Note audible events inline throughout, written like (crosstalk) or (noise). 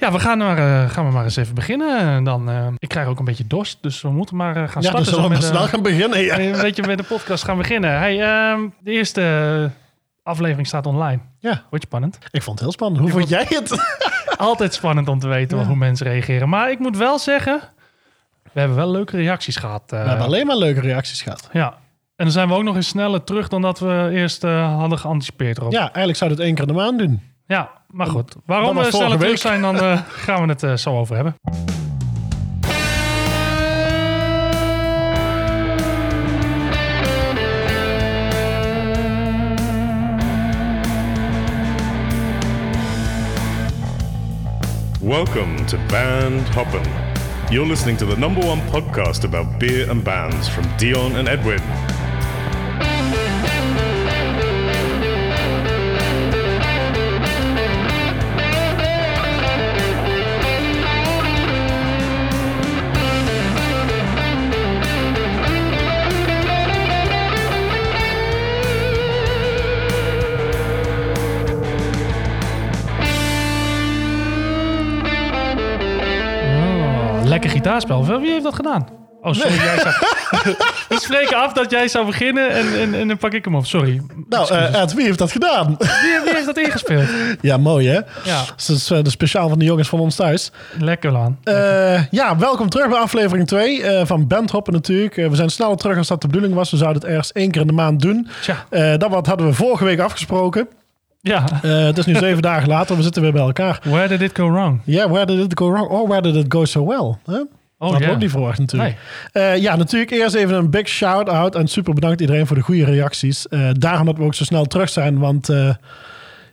Ja, we gaan, maar, eh, gaan we maar eens even beginnen. En dan, eh, ik krijg ook een beetje dorst, dus we moeten maar eh, gaan Ja, starten. dus zullen we snel gaan beginnen. Ja. een beetje met de podcast gaan beginnen. Hey, ehm, de eerste aflevering staat online. ja, Wordt je spannend? ik vond het heel spannend. Hoe vond jij het? (laughs) Altijd spannend om te weten Ja. hoe mensen reageren. Maar ik moet wel zeggen, we hebben wel leuke reacties gehad. eh. We hebben alleen maar leuke reacties gehad. Ja. En dan zijn we ook nog eens sneller terug dan dat we eerst eh, hadden geanticipeerd erop. Ja, eigenlijk zou het één keer in de maand doen. Ja, maar goed. Waarom we sneller vorige terug zijn, dan eh, (laughs) gaan we het eh, zo over hebben. Welcome to Band Hoppin'. You're listening to the number one podcast about beer and bands from Dion and Edwin. Gitaarspel. Wie heeft dat gedaan? Oh, sorry. Jij zou... (laughs) (laughs) we spreken af dat jij zou beginnen en, en, en dan pak ik hem op. Sorry. Nou, Ed, wie heeft dat gedaan? Wie, wie heeft dat ingespeeld? (laughs) ja, mooi hè? Ja, Dat is eh, de speciaal van de jongens van ons thuis. lekker aan. Eh, ja, welkom terug bij aflevering 2 eh, van Bandhoppen natuurlijk. We zijn sneller terug als dat de bedoeling was. We zouden het ergens één keer in de maand doen. Tja, dat wat hadden we vorige week afgesproken. ja. Het is nu zeven dagen later. We zitten weer bij elkaar. Where did it go wrong? Ja, where did it go wrong? Or where did it go so well? Huh? Oh, dat had ja. ook niet verwacht natuurlijk. Eh, ja, natuurlijk eerst even een big shout-out. En super bedankt iedereen voor de goede reacties. Eh, daarom dat we ook zo snel terug zijn. Want eh,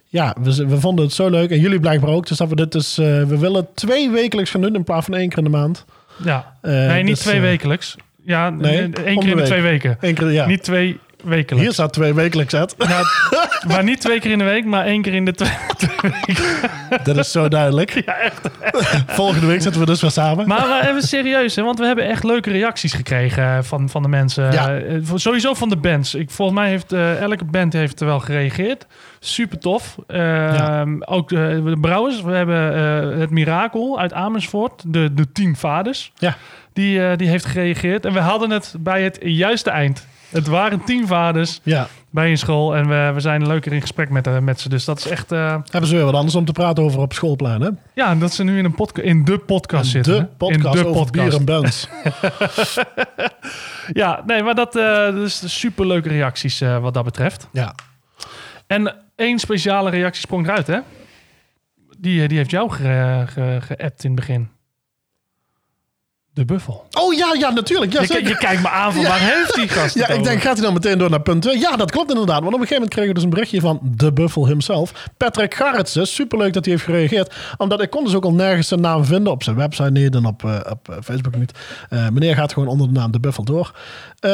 ja, we, we vonden het zo leuk. En jullie blijkbaar ook. Dus dat we dit dus... we willen twee wekelijks gaan doen in plaats van één keer in de maand. Ja. Nee, niet dus, twee wekelijks. Ja, nee, één keer in de twee weken. Eén keer, ja. Niet twee wekelijks. Hier staat twee wekelijks uit. Nou, maar niet twee keer in de week, maar één keer in de twee. (laughs) dat is zo duidelijk. Ja, echt. Volgende week zitten we dus weer samen. Maar we even serieus, hè, want we hebben echt leuke reacties gekregen eh, van, van de mensen. Ja. Eh, sowieso van de bands. Ik, volgens mij heeft eh, elke band heeft er wel gereageerd. Super tof. Eh, Ook de, de Brouwers. We hebben eh, het Mirakel uit Amersfoort. De, de tien vaders. Ja. Die, eh, die heeft gereageerd. En we hadden het bij het juiste eind. Het waren tien vaders Ja, bij een school. En we, we zijn leuker in gesprek met, eh, met ze. Dus dat is echt... eh, hebben ze weer wat anders om te praten over op schoolplein, hè? ja, dat ze nu in, een podca- in de podcast zitten. De podcast in de over bier en bands. (laughs) Ja, nee, maar dat, eh is super leuke reacties wat dat betreft. Ja. En één speciale reactie sprong eruit, hè? Die, die heeft jou ge- ge- geappt in het begin. De buffel. Oh ja, ja, natuurlijk. Ja, Je, kijkt me aan van Ja. waar heeft die gast Ja, ik denk, gaat hij dan meteen door naar punt 2? Ja, dat klopt inderdaad. Want op een gegeven moment kregen we dus een berichtje van de Buffel himself. Patrick Garretsen. Superleuk dat hij heeft gereageerd. Omdat ik kon dus ook al nergens zijn naam vinden. Op zijn website niet en op, eh, op eh, Facebook niet. Eh, meneer gaat gewoon onder de naam de Buffel door. Eh,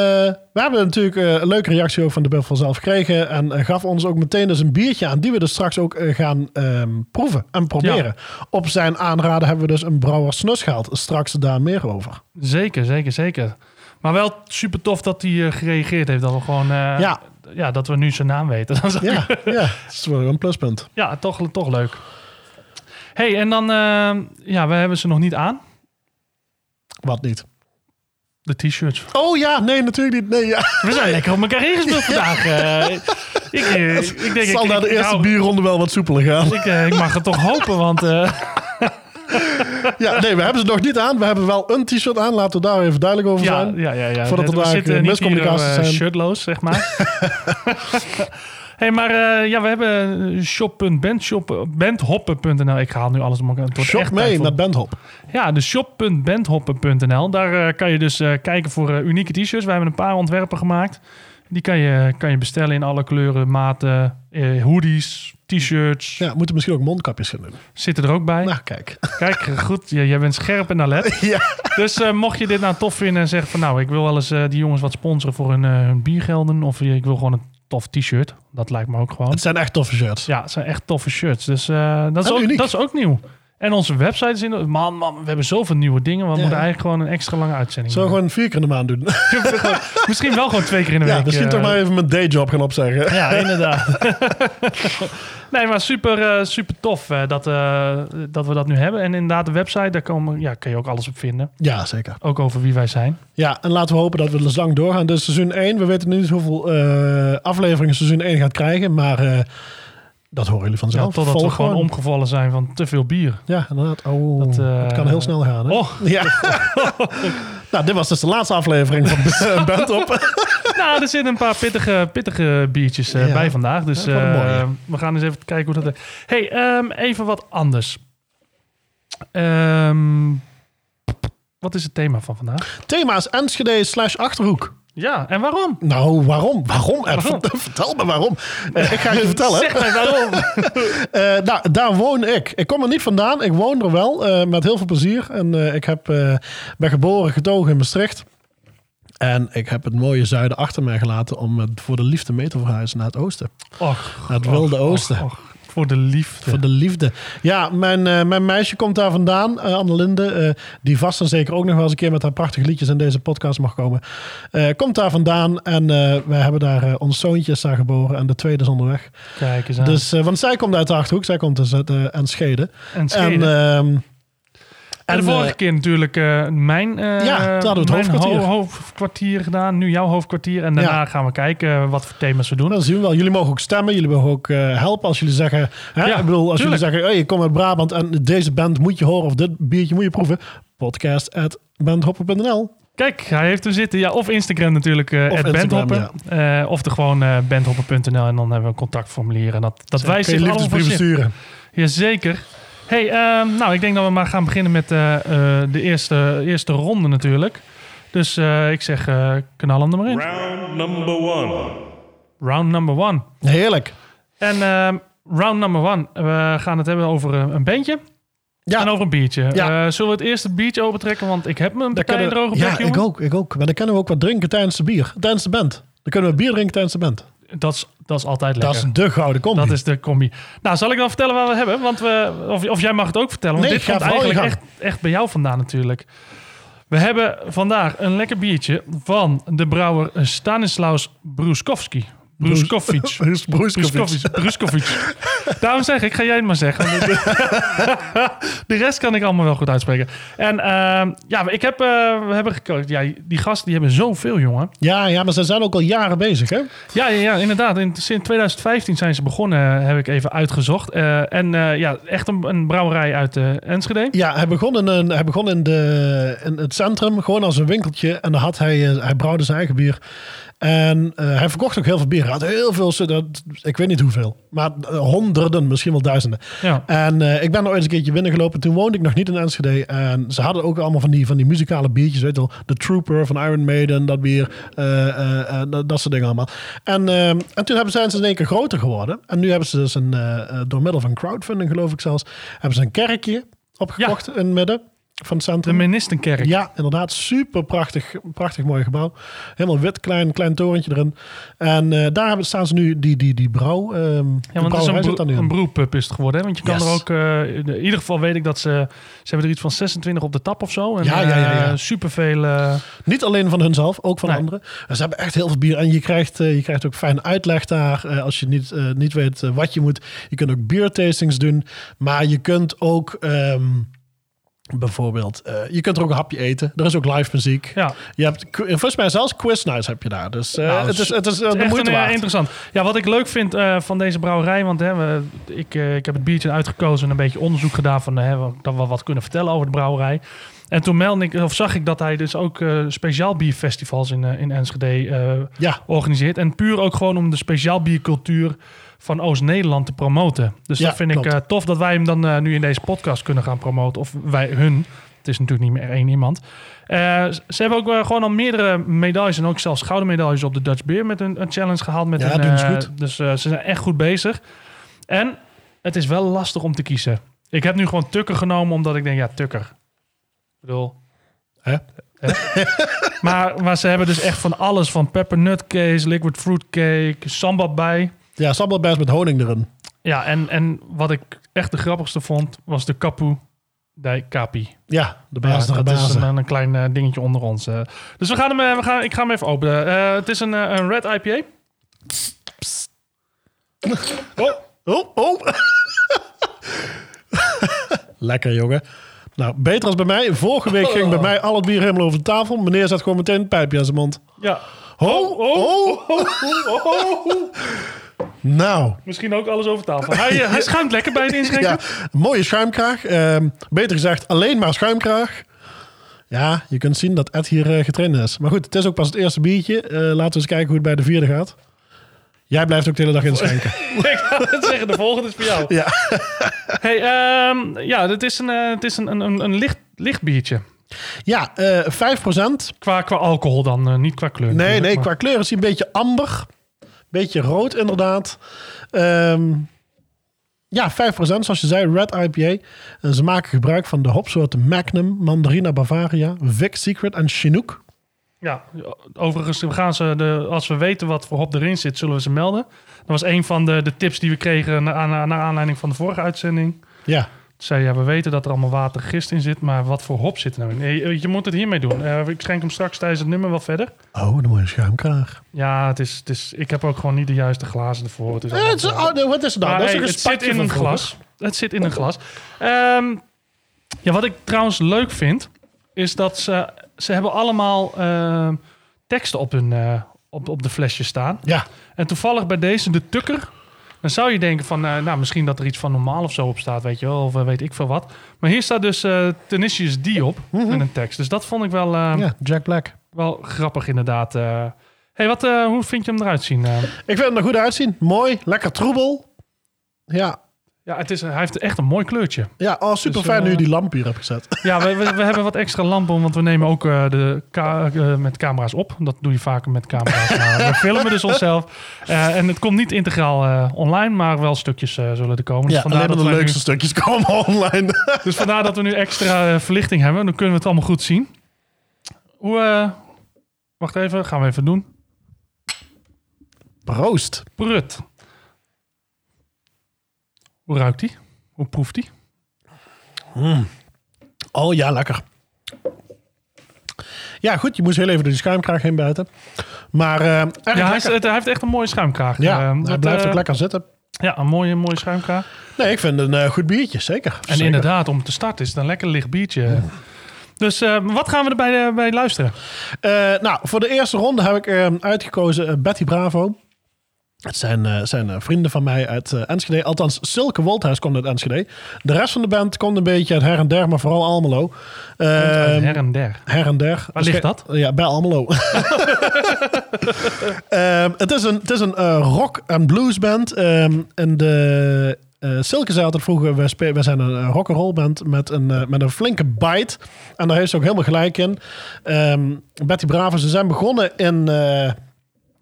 we hebben natuurlijk eh, een leuke reactie ook van de Buffel zelf gekregen. En eh, gaf ons ook meteen dus een biertje aan. Die we dus straks ook gaan ehm, proeven en proberen. Op zijn aanraden hebben we dus een Brouwer Snus gehaald. Straks daar meer over. Zeker, zeker, zeker. Maar wel super tof dat hij gereageerd heeft. Dat we gewoon... Ja. ja, dat we nu zijn naam weten. (laughs) Dat is ook- Ja, ja, dat is wel een pluspunt. Ja, toch, toch leuk. hey, en dan... eh, ja, we hebben ze nog niet aan. Wat niet. De t-shirts. Oh ja, nee, natuurlijk niet. Nee, ja. We zijn lekker op elkaar ingespeeld (laughs) vandaag. eh. ik, eh, ik denk, zal ik, na de eerste nou, bierronde wel wat soepeler gaan. Ik, eh, ik mag het toch hopen, want Ja, nee, we hebben ze nog niet aan. We hebben wel een t-shirt aan. Laten we daar even duidelijk over zijn. ja, ja, ja. Voordat er we daar eh, zijn. shirtloos, zeg maar. (laughs) hey, maar eh, ja, we hebben shop.bandshop- bandhoppen.nl. Ik haal nu alles om elkaar. Shop echt mee met Bandhop. Ja, de shop.bandhoppen.nl. Daar eh, kan je dus eh, kijken voor eh, unieke t-shirts. We hebben een paar ontwerpen gemaakt. Die kan je, kan je bestellen in alle kleuren, maten, eh, hoodies, t-shirts. Ja, moeten misschien ook mondkapjes gaan doen. Zitten er ook bij. Nou, kijk. (laughs) Kijk, goed, jij jij bent scherp en alert. (laughs) Ja. Dus eh, mocht je dit nou tof vinden en zeggen van... nou, ik wil wel eens eh, die jongens wat sponsoren voor hun, eh, hun biergelden... of ik wil gewoon een tof t-shirt. Dat lijkt me ook gewoon. Het zijn echt toffe shirts. Ja, het zijn echt toffe shirts. Dus eh, dat, is En ook, uniek. dat is ook nieuw. En onze website is in... Man, man, we hebben zoveel nieuwe dingen. We Ja. moeten eigenlijk gewoon een extra lange uitzending Zo maken. gewoon vier keer in de maand doen. (laughs) Misschien wel gewoon twee keer in de Ja, week. misschien eh, toch maar even mijn dayjob gaan opzeggen. Ja, (laughs) inderdaad. (laughs) nee, maar super, eh, super tof eh, dat, dat we dat nu hebben. En inderdaad, de website, daar komen, ja, kun je ook alles op vinden. Ja, zeker. Ook over wie wij zijn. Ja, en laten we hopen dat we dus lang doorgaan. Dus seizoen 1, we weten niet hoeveel afleveringen seizoen 1 gaat krijgen, maar dat horen jullie Ja, vanzelf. totdat we gewoon omgevallen zijn van te veel bier. Ja, inderdaad. Oh, Dat, dat, eh, kan heel snel gaan. Hè? Oh, Ja. (laughs) nou, dit was dus de laatste aflevering van (laughs) Band op. nou, er zitten een paar pittige, pittige biertjes eh, Ja. bij vandaag. Dus Ja, eh, we gaan eens even kijken hoe dat... hey, ehm, even wat anders. Ehm, wat is het thema van vandaag? Thema is Enschede slash Achterhoek. Ja, en waarom? Nou, waarom? Waarom? Waarom? (laughs) Vertel me waarom. Eh, ik ga je (laughs) vertellen. Zeg mij waarom. (laughs) Eh, nou, daar woon ik. Ik kom er niet vandaan. Ik woon er wel eh, met heel veel plezier. En eh, ik heb, eh, ben geboren, getogen in Maastricht. En ik heb het mooie zuiden achter mij gelaten om voor de liefde mee te verhuizen naar het oosten. Och, Naar het wilde och, oosten. och, och. Voor de liefde. Voor de liefde. Ja, mijn, eh, mijn meisje komt daar vandaan, eh, Annelinde. eh, die vast en zeker ook nog wel eens een keer met haar prachtige liedjes in deze podcast mag komen. Komt daar vandaan en wij hebben daar ons zoontje is daar geboren en de tweede is onderweg. Kijk eens aan. Dus, want zij komt uit de Achterhoek, zij komt dus uit uh, Enschede. en Schede. En, de vorige eh, keer natuurlijk eh, mijn, eh, Ja, toen hadden we het hoofdkwartier. ho- hoofdkwartier gedaan. Nu jouw hoofdkwartier. En daarna Ja. gaan we kijken wat voor thema's we doen. Dan zien we wel. Jullie mogen ook stemmen. Jullie mogen ook helpen als jullie zeggen. Hè, Ja, ik bedoel, als tuurlijk. jullie zeggen: hey, ik kom uit Brabant en deze band moet je horen of dit biertje moet je proeven. Podcast at bandhoppen.nl. Kijk, hij heeft er zitten. Ja, of Instagram natuurlijk, eh Of of de gewoon bandhoppen.nl. En dan hebben we een contactformulier. En dat, dat wijst zich allemaal voor sturen. Jazeker. Hey, ehm, nou, ik denk dat we maar gaan beginnen met eh, eh, de eerste, eerste ronde natuurlijk. Dus eh, ik zeg, eh knal hem er maar in. Round number one. Round number one. Heerlijk. En ehm, round number one. We gaan het hebben over een, bandje Ja, en over een biertje. Ja. Eh, zullen we het eerste biertje opentrekken? Want ik heb me een daar partij droge ja bek, ik ook, ik ook. Maar dan kunnen we ook wat drinken tijdens de bier. Tijdens de band. Dan kunnen we bier drinken tijdens de band. Dat is, dat is altijd Dat lekker. is de gouden combi. Dat is de combi. Nou, zal ik dan vertellen wat we hebben? Want we, of, of jij mag het ook vertellen. Want Nee, dit ga komt vooral je eigenlijk echt, echt bij jou vandaan natuurlijk. We hebben vandaag een lekker biertje van de brouwer Stanislaus Bruskowski. (laughs) Bruskovic. Bruskovic. Daarom zeg ik, ga jij het maar zeggen. (laughs) de rest kan ik allemaal wel goed uitspreken. En ehm, ja, ik heb, eh, we hebben gekozen. Ja, die gasten die hebben zoveel, jongen. Ja, ja, maar ze zijn ook al jaren bezig, hè? Ja, ja, ja inderdaad. In, sinds 2015 zijn ze begonnen, heb ik even uitgezocht. Eh, en eh, ja, echt een, een brouwerij uit eh, Enschede. Ja, hij begon in, een, hij begon in, de, in het centrum, gewoon als een winkeltje. En dan had hij, eh, hij brouwde zijn eigen bier. En eh, hij verkocht ook heel veel bier. Hij had heel veel, ik weet niet hoeveel, maar eh, honderden, misschien wel duizenden. Ja. En eh, ik ben er ooit eens een keertje binnengelopen. Toen woonde ik nog niet in Enschede. En ze hadden ook allemaal van die, van die muzikale biertjes. Weet je wel, The Trooper van Iron Maiden, dat bier. dat, dat soort dingen allemaal. En, en toen hebben, zijn ze in één keer groter geworden. En nu hebben ze dus een, door middel van crowdfunding geloof ik zelfs, hebben ze een kerkje opgekocht in het midden van het De centrum. Menistenkerk. Ja, inderdaad. Super prachtig, prachtig mooi gebouw. Helemaal wit, klein, klein torentje erin. En eh, daar hebben, staan ze nu, die, die, die brouw. ehm Ja, de want het is een, bro een is het geworden. Hè? Want je kan Yes. er ook... eh, in ieder geval weet ik dat ze... Ze hebben er iets van 26 op de tap of zo. En, Ja, ja, ja, ja. eh, superveel... Niet alleen van hunzelf, ook van Nee. anderen. En ze hebben echt heel veel bier. En je krijgt, je krijgt ook fijn uitleg daar. als je niet, niet weet wat je moet. Je kunt ook biertastings doen. Maar je kunt ook... ehm, Bijvoorbeeld, eh, je kunt er ook een hapje eten. Er is ook live muziek. ja, Je hebt, volgens mij zelfs quiz nights heb je daar. Dus Nou, het is, het is eh, Het de is echt moeite een, waard. interessant. Ja, wat ik leuk vind van deze brouwerij, want hè, we, ik, ik heb het biertje uitgekozen en een beetje onderzoek gedaan van hè, we- dat we wat kunnen vertellen over de brouwerij. En toen meldde ik, of zag ik dat hij dus ook speciaal bierfestivals in, in Enschede eh, Ja, organiseert. En puur ook gewoon om de speciaal biercultuur van Oost-Nederland te promoten. Dus Ja, dat vind ik eh, tof dat wij hem dan eh, nu in deze podcast kunnen gaan promoten. Of wij hun. Het is natuurlijk niet meer één iemand. Eh, ze hebben ook gewoon al meerdere medailles en ook zelfs gouden medailles op de Dutch Beer met een, een challenge gehaald. Met Ja, een, doen ze eh, goed. Dus ze zijn echt goed bezig. En het is wel lastig om te kiezen. Ik heb nu gewoon Tukker genomen omdat ik denk, ja, Tukker. Ik bedoel... (laughs) Maar, maar ze hebben dus echt van alles. Van peppermint case, liquid fruit cake, samba bij. Ja sambelbijs met honing erin. Ja, en, en wat ik echt de grappigste vond, was de kapoe De Capi. Ja, de Ja, baas dat is een, een klein eh, dingetje onder ons. eh. Dus we gaan hem, eh, we gaan, ik ga hem even openen. Het is een, een Red IPA. Oh, oh, oh. (laughs) Lekker, jongen. Nou, beter als bij mij. Vorige week ging bij mij al het bier helemaal over de tafel. Meneer zet gewoon meteen een pijpje aan zijn mond. Ja. Ho, oh. Nou, Misschien ook alles over tafel. Hij, eh, hij schuimt lekker bij het (laughs) inschenken. ja, mooie schuimkraag. Ehm, beter gezegd, alleen maar schuimkraag. Ja, je kunt zien dat Ed hier eh, getraind is. Maar goed, het is ook pas het eerste biertje. Eh, laten we eens kijken hoe het bij de vierde gaat. Jij blijft ook de hele dag inschenken. (laughs) ik ga het zeggen, de volgende is voor jou. Ja. (laughs) Hey, ehm, ja, het is een, het is een, een, een, licht, licht biertje. Ja, eh 5%. Qua, qua alcohol dan, niet qua kleur. Nee, nee, maar- qua kleur is hij een beetje amber. Beetje rood inderdaad. Ehm, ja, 5% zoals je zei, Red IPA. En ze maken gebruik van de hopsoorten Magnum, Mandarina Bavaria, Vic Secret en Chinook. Ja, overigens gaan ze, de, als we weten wat voor hop erin zit, zullen we ze melden. Dat was een van de, de tips die we kregen na, na- naar aanleiding van de vorige uitzending. Ja, Zei ja, we weten dat er allemaal watergist in zit, maar wat voor hop zit er nou in? Nee, je moet het hiermee doen. Eh, ik schenk hem straks tijdens het nummer wel verder. oh, een mooie schuimkraag. Ja, het is, het is, ik heb ook gewoon niet de juiste glazen ervoor. Het is Eh, allemaal- het is, oh, wat is het nou? Maar, dat is hey, een het zit in van een glas. Het zit in een glas. Ehm, ja, wat ik trouwens leuk vind, is dat ze, ze hebben allemaal ehm, teksten op, hun, eh, op, op de flesjes staan. Ja, En toevallig bij deze, de tukker, dan zou je denken van, eh, nou, misschien dat er iets van normaal of zo op staat, weet je wel, of eh, weet ik veel wat. Maar hier staat dus eh Tenacious D op, met een tekst. Dus dat vond ik wel, ja, Jack Black. wel grappig inderdaad. hey, wat, hoe vind je hem eruit zien? Ik vind hem er goed uitzien. Mooi, lekker troebel. Ja, ja, het is, hij heeft echt een mooi kleurtje. ja oh, super Dus, fijn eh, nu je die lamp hier hebt gezet. Ja, we, we, we hebben wat extra lampen, want we nemen ook eh, de ka- eh, met camera's op. Dat doe je vaker met camera's. Maar (laughs) we filmen dus onszelf. En het komt niet integraal online, maar wel stukjes zullen er komen. Dus, Ja, vandaar dat de leukste stukjes komen (laughs) online. dus vandaar dat we nu extra verlichting hebben. Dan kunnen we het allemaal goed zien. Hoe, wacht even, gaan we even doen. Proost. Prut. Hoe ruikt die? Hoe proeft die? Oh ja, lekker. Ja, goed. Je moest heel even door die schuimkraag heen buiten. Maar eh Ja, hij, is- lekker. het- hij heeft echt een mooie schuimkraag. Ja, Eh, hij dat, blijft eh, ook lekker zitten. Ja, een mooie, mooie schuimkraag. Nee, ik vind het een eh, goed biertje, zeker. En Zeker. inderdaad, om te starten is het een lekker licht biertje. Dus eh, wat gaan we erbij eh, bij luisteren? Eh, nou, voor de eerste ronde heb ik eh, uitgekozen eh, Betty Bravo. Het zijn, eh, zijn eh, vrienden van mij uit eh, Enschede. Althans, Silke Woldhuis komt uit Enschede. De rest van de band komt een beetje uit her en der, maar vooral Almelo. Eh, Uit her en der. Her en der. Waar ligt dat? Ja, bij Almelo. (laughs) Ehm, het is een, het is een rock- en bluesband. Ehm en de Silke zei altijd vroeger, spe- wij zijn een uh, rock'n'roll band met een, met een flinke bite. En daar heeft ze ook helemaal gelijk in. Ehm, Betty Bravo, ze zijn begonnen in...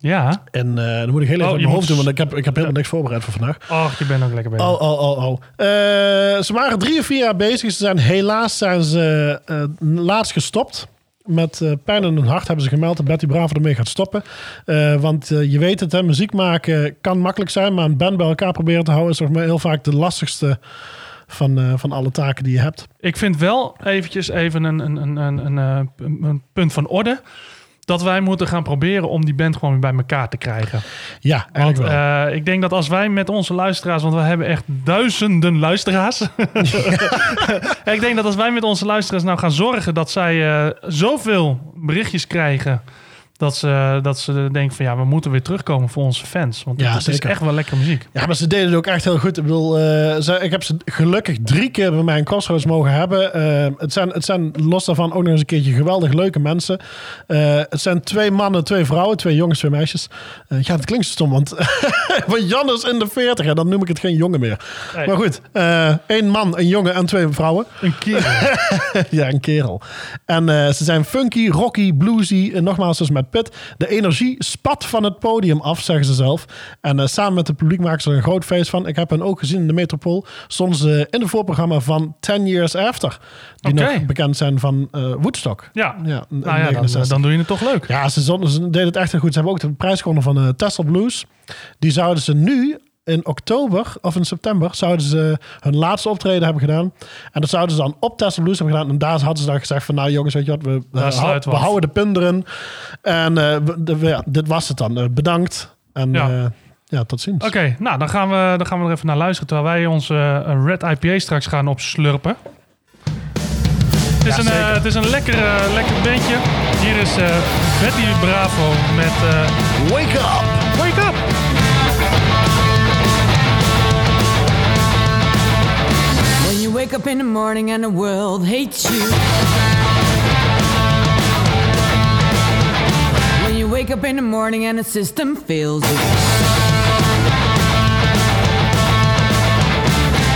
Ja. in eh, dan moet ik heel even Oh, uit je mijn hoofd doen, want ik heb, ik heb helemaal niks voorbereid voor vandaag. Och, je bent ook lekker bezig. Oh, oh, oh, oh. Ze waren drie of vier jaar bezig. Ze zijn helaas zijn ze eh, laatst gestopt. Met eh, pijn in hun hart hebben ze gemeld dat Betty Bravo ermee gaat stoppen. Want je weet het, hè, muziek maken kan makkelijk zijn. Maar een band bij elkaar proberen te houden is toch maar heel vaak de lastigste van, van alle taken die je hebt. Ik vind wel eventjes even een, een, een, een- een punt van orde. Dat wij moeten gaan proberen om die band gewoon weer bij elkaar te krijgen. Ja, Want wel. eh, ik denk dat als wij met onze luisteraars, want we hebben echt duizenden luisteraars. (laughs) (laughs) ik denk dat als wij met onze luisteraars nou gaan zorgen dat zij eh, zoveel berichtjes krijgen. Dat ze, dat ze denken van ja, we moeten weer terugkomen voor onze fans. Want Ja, het, het is echt wel lekker muziek. Ja, maar ze deden het ook echt heel goed. Ik bedoel, eh, ze, ik heb ze gelukkig drie keer bij mij in Crossroads mogen hebben. Eh, het, zijn, het zijn los daarvan ook nog eens een keertje geweldig leuke mensen. Eh, het zijn twee mannen, twee vrouwen, twee jongens, twee meisjes. Ja, dat klinkt stom, want, (laughs) want Jan is in de 40 en dan noem ik het geen jongen meer. Nee. Maar goed, één man, een jongen en twee vrouwen. Een keer. (laughs) ja, een kerel. En ze zijn funky, rocky, bluesy. En nogmaals, dus met Pit. De energie spat van het podium af, zeggen ze zelf. En eh, samen met het publiek maken ze er een groot feest van. Ik heb hen ook gezien in de Metropool. Soms in het voorprogramma van 10 Years After. Die nog bekend zijn van eh Woodstock. Ja, Ja, nou ja, dan, 69. dan doe je het toch leuk. Ja, ze deden het echt heel goed. Ze hebben ook de prijs gewonnen van eh Tesla Blues. Die zouden ze nu in oktober of in september zouden ze hun laatste optreden hebben gedaan. En dat zouden ze dan op Tesla Blues hebben gedaan. En daar hadden ze dan gezegd van, nou jongens, weet je wat, we, we, houden de pin erin. En eh, we- de- we- ja, dit was het dan. Eh, bedankt. En Ja. ja. ja, tot ziens. Oké, nou dan gaan, we, dan gaan we er even naar luisteren terwijl wij onze eh, Red IPA straks gaan opslurpen. Het is, Ja, een, zeker. eh, het is een lekker, eh, lekker bandje. Hier is eh, Betty Bravo met eh, Wake up! Wake Up! Up in the morning and the world hates you. When you wake up in the morning and the system fails you.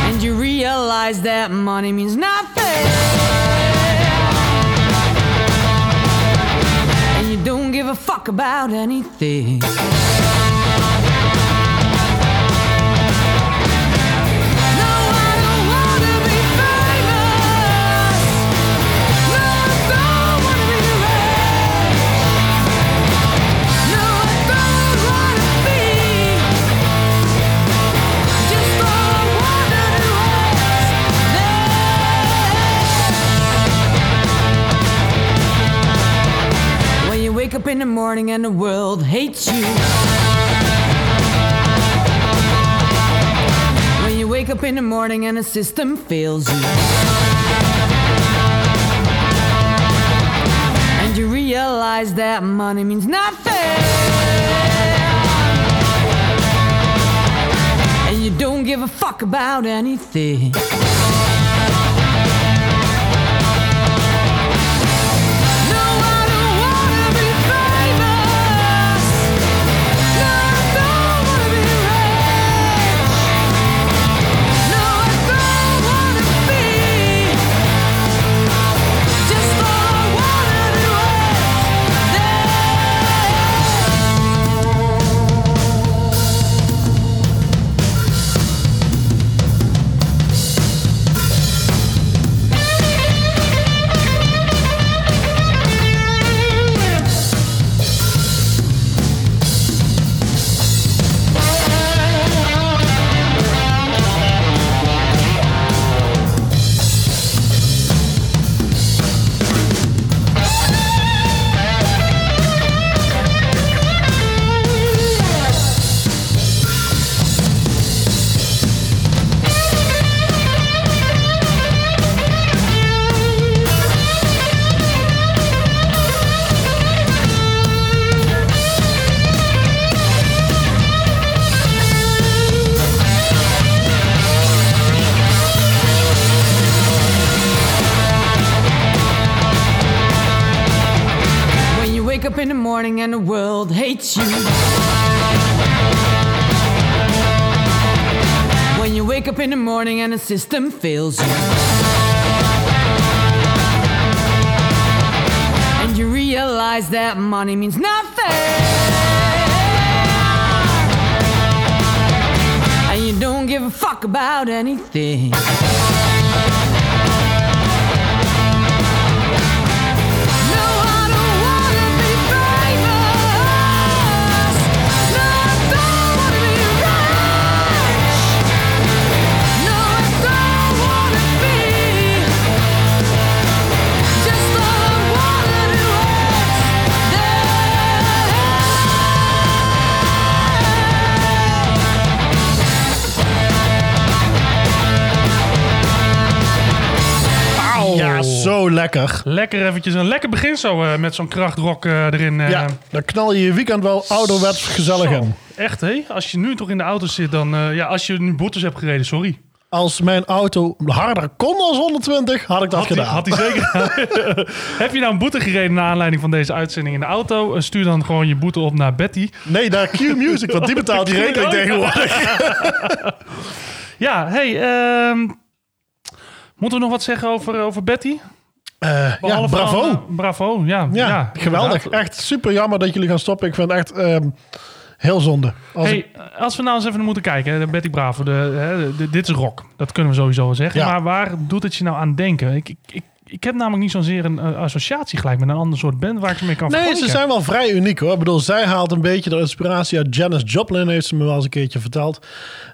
And you realize that money means nothing. And you don't give a fuck about anything. Wake up in the morning and the world hates you. When you wake up in the morning and the system fails you. And you realize that money means nothing. And you don't give a fuck about anything. And the system fails you. And you realize that money means nothing. And you don't give a fuck about anything. Lekker. Lekker eventjes een lekker begin zo eh, met zo'n krachtrock eh, erin. eh. Ja, dan knal je je weekend wel ouderwets gezellig Zo. in. Echt hé? Als je nu toch in de auto zit, dan... ja, als je nu boetes hebt gereden, sorry. Als mijn auto harder kon als 120, had ik dat Had gedaan. had hij zeker. (laughs) Heb je nou een boete gereden naar aanleiding van deze uitzending in de auto? Stuur dan gewoon je boete op naar Betty. Nee, naar Q Music, want die betaalt (laughs) die rekening ja. tegenwoordig. Ja, hey, ehm, moeten we nog wat zeggen over, over Betty? Eh, ja, bravo. dan, eh, bravo, ja. ja, geweldig. inderdaad. Echt super jammer dat jullie gaan stoppen. Ik vind het echt ehm, heel zonde. Als Hey, ik- als we nou eens even moeten kijken, hè, Betty Bravo, de, dit is rock. Dat kunnen we sowieso wel zeggen. Ja. Maar waar doet het je nou aan denken? Ik, ik, ik, ik heb namelijk niet zozeer een eh, associatie gelijk met een ander soort band waar ik ze mee kan Nee, ze zijn wel vrij uniek hoor. Ik bedoel, zij haalt een beetje de inspiratie uit Janis Joplin, heeft ze me wel eens een keertje verteld.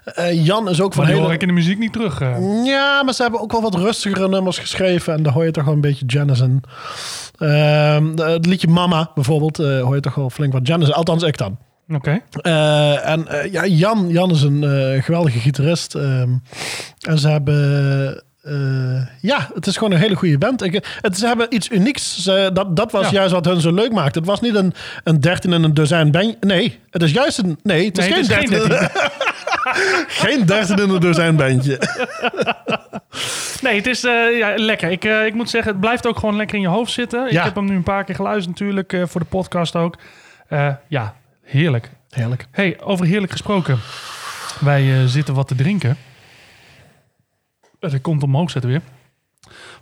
Eh, Jan is ook van Maar die hele... hoor ik in de muziek niet terug. eh. Ja, maar ze hebben ook wel wat rustigere nummers geschreven. En daar hoor je toch wel een beetje Janis in. Ehm, het liedje Mama bijvoorbeeld, hoor je toch wel flink wat Janis. Althans, ik dan. Oké. En ja, Jan, Jan is een geweldige gitarist. ehm, en ze hebben... eh, ja, het is gewoon een hele goede band. Ik, het, ze hebben iets unieks. Ze, dat, dat was Ja. juist wat hun zo leuk maakte. Het was niet een, een dertien en een dozijn bandje. Nee, het is juist een... Nee, het is Nee, geen dertien. (laughs) geen dertien en een dozijn bandje. (laughs) Nee, het is eh, ja, lekker. Ik, eh, ik moet zeggen, het blijft ook gewoon lekker in je hoofd zitten. Ik heb hem nu een paar keer geluisterd natuurlijk, voor de podcast ook. Ja, heerlijk. Heerlijk. hey, over heerlijk gesproken. Wij zitten wat te drinken. Dat komt omhoog zetten weer.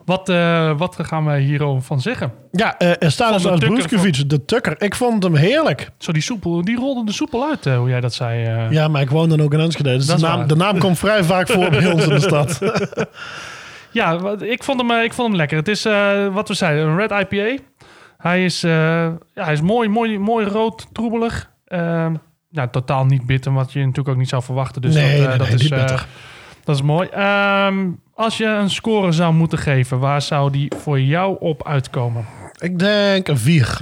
Wat, eh, wat gaan wij hierover van zeggen? Ja, eh er staat dus als de tukker. Ik vond hem heerlijk. Zo, die soepel, die rolde de soepel uit, eh, hoe jij dat zei. eh. Ja, maar ik woon dan ook in Enschede. Dus de naam, de naam komt vrij vaak voor bij ons in de stad. (laughs) (laughs) Ja, ik vond hem, eh, ik vond hem lekker. Het is eh, wat we zeiden, een red IPA. Hij is, eh, ja, hij is mooi, mooi, mooi rood, troebelig. Ehm, ja, totaal niet bitter, wat je natuurlijk ook niet zou verwachten. Dus Nee, dat, eh, nee, dat nee, is, niet eh, bitter. Dat is mooi. Ehm, als je een score zou moeten geven, waar zou die voor jou op uitkomen? ik denk een vier.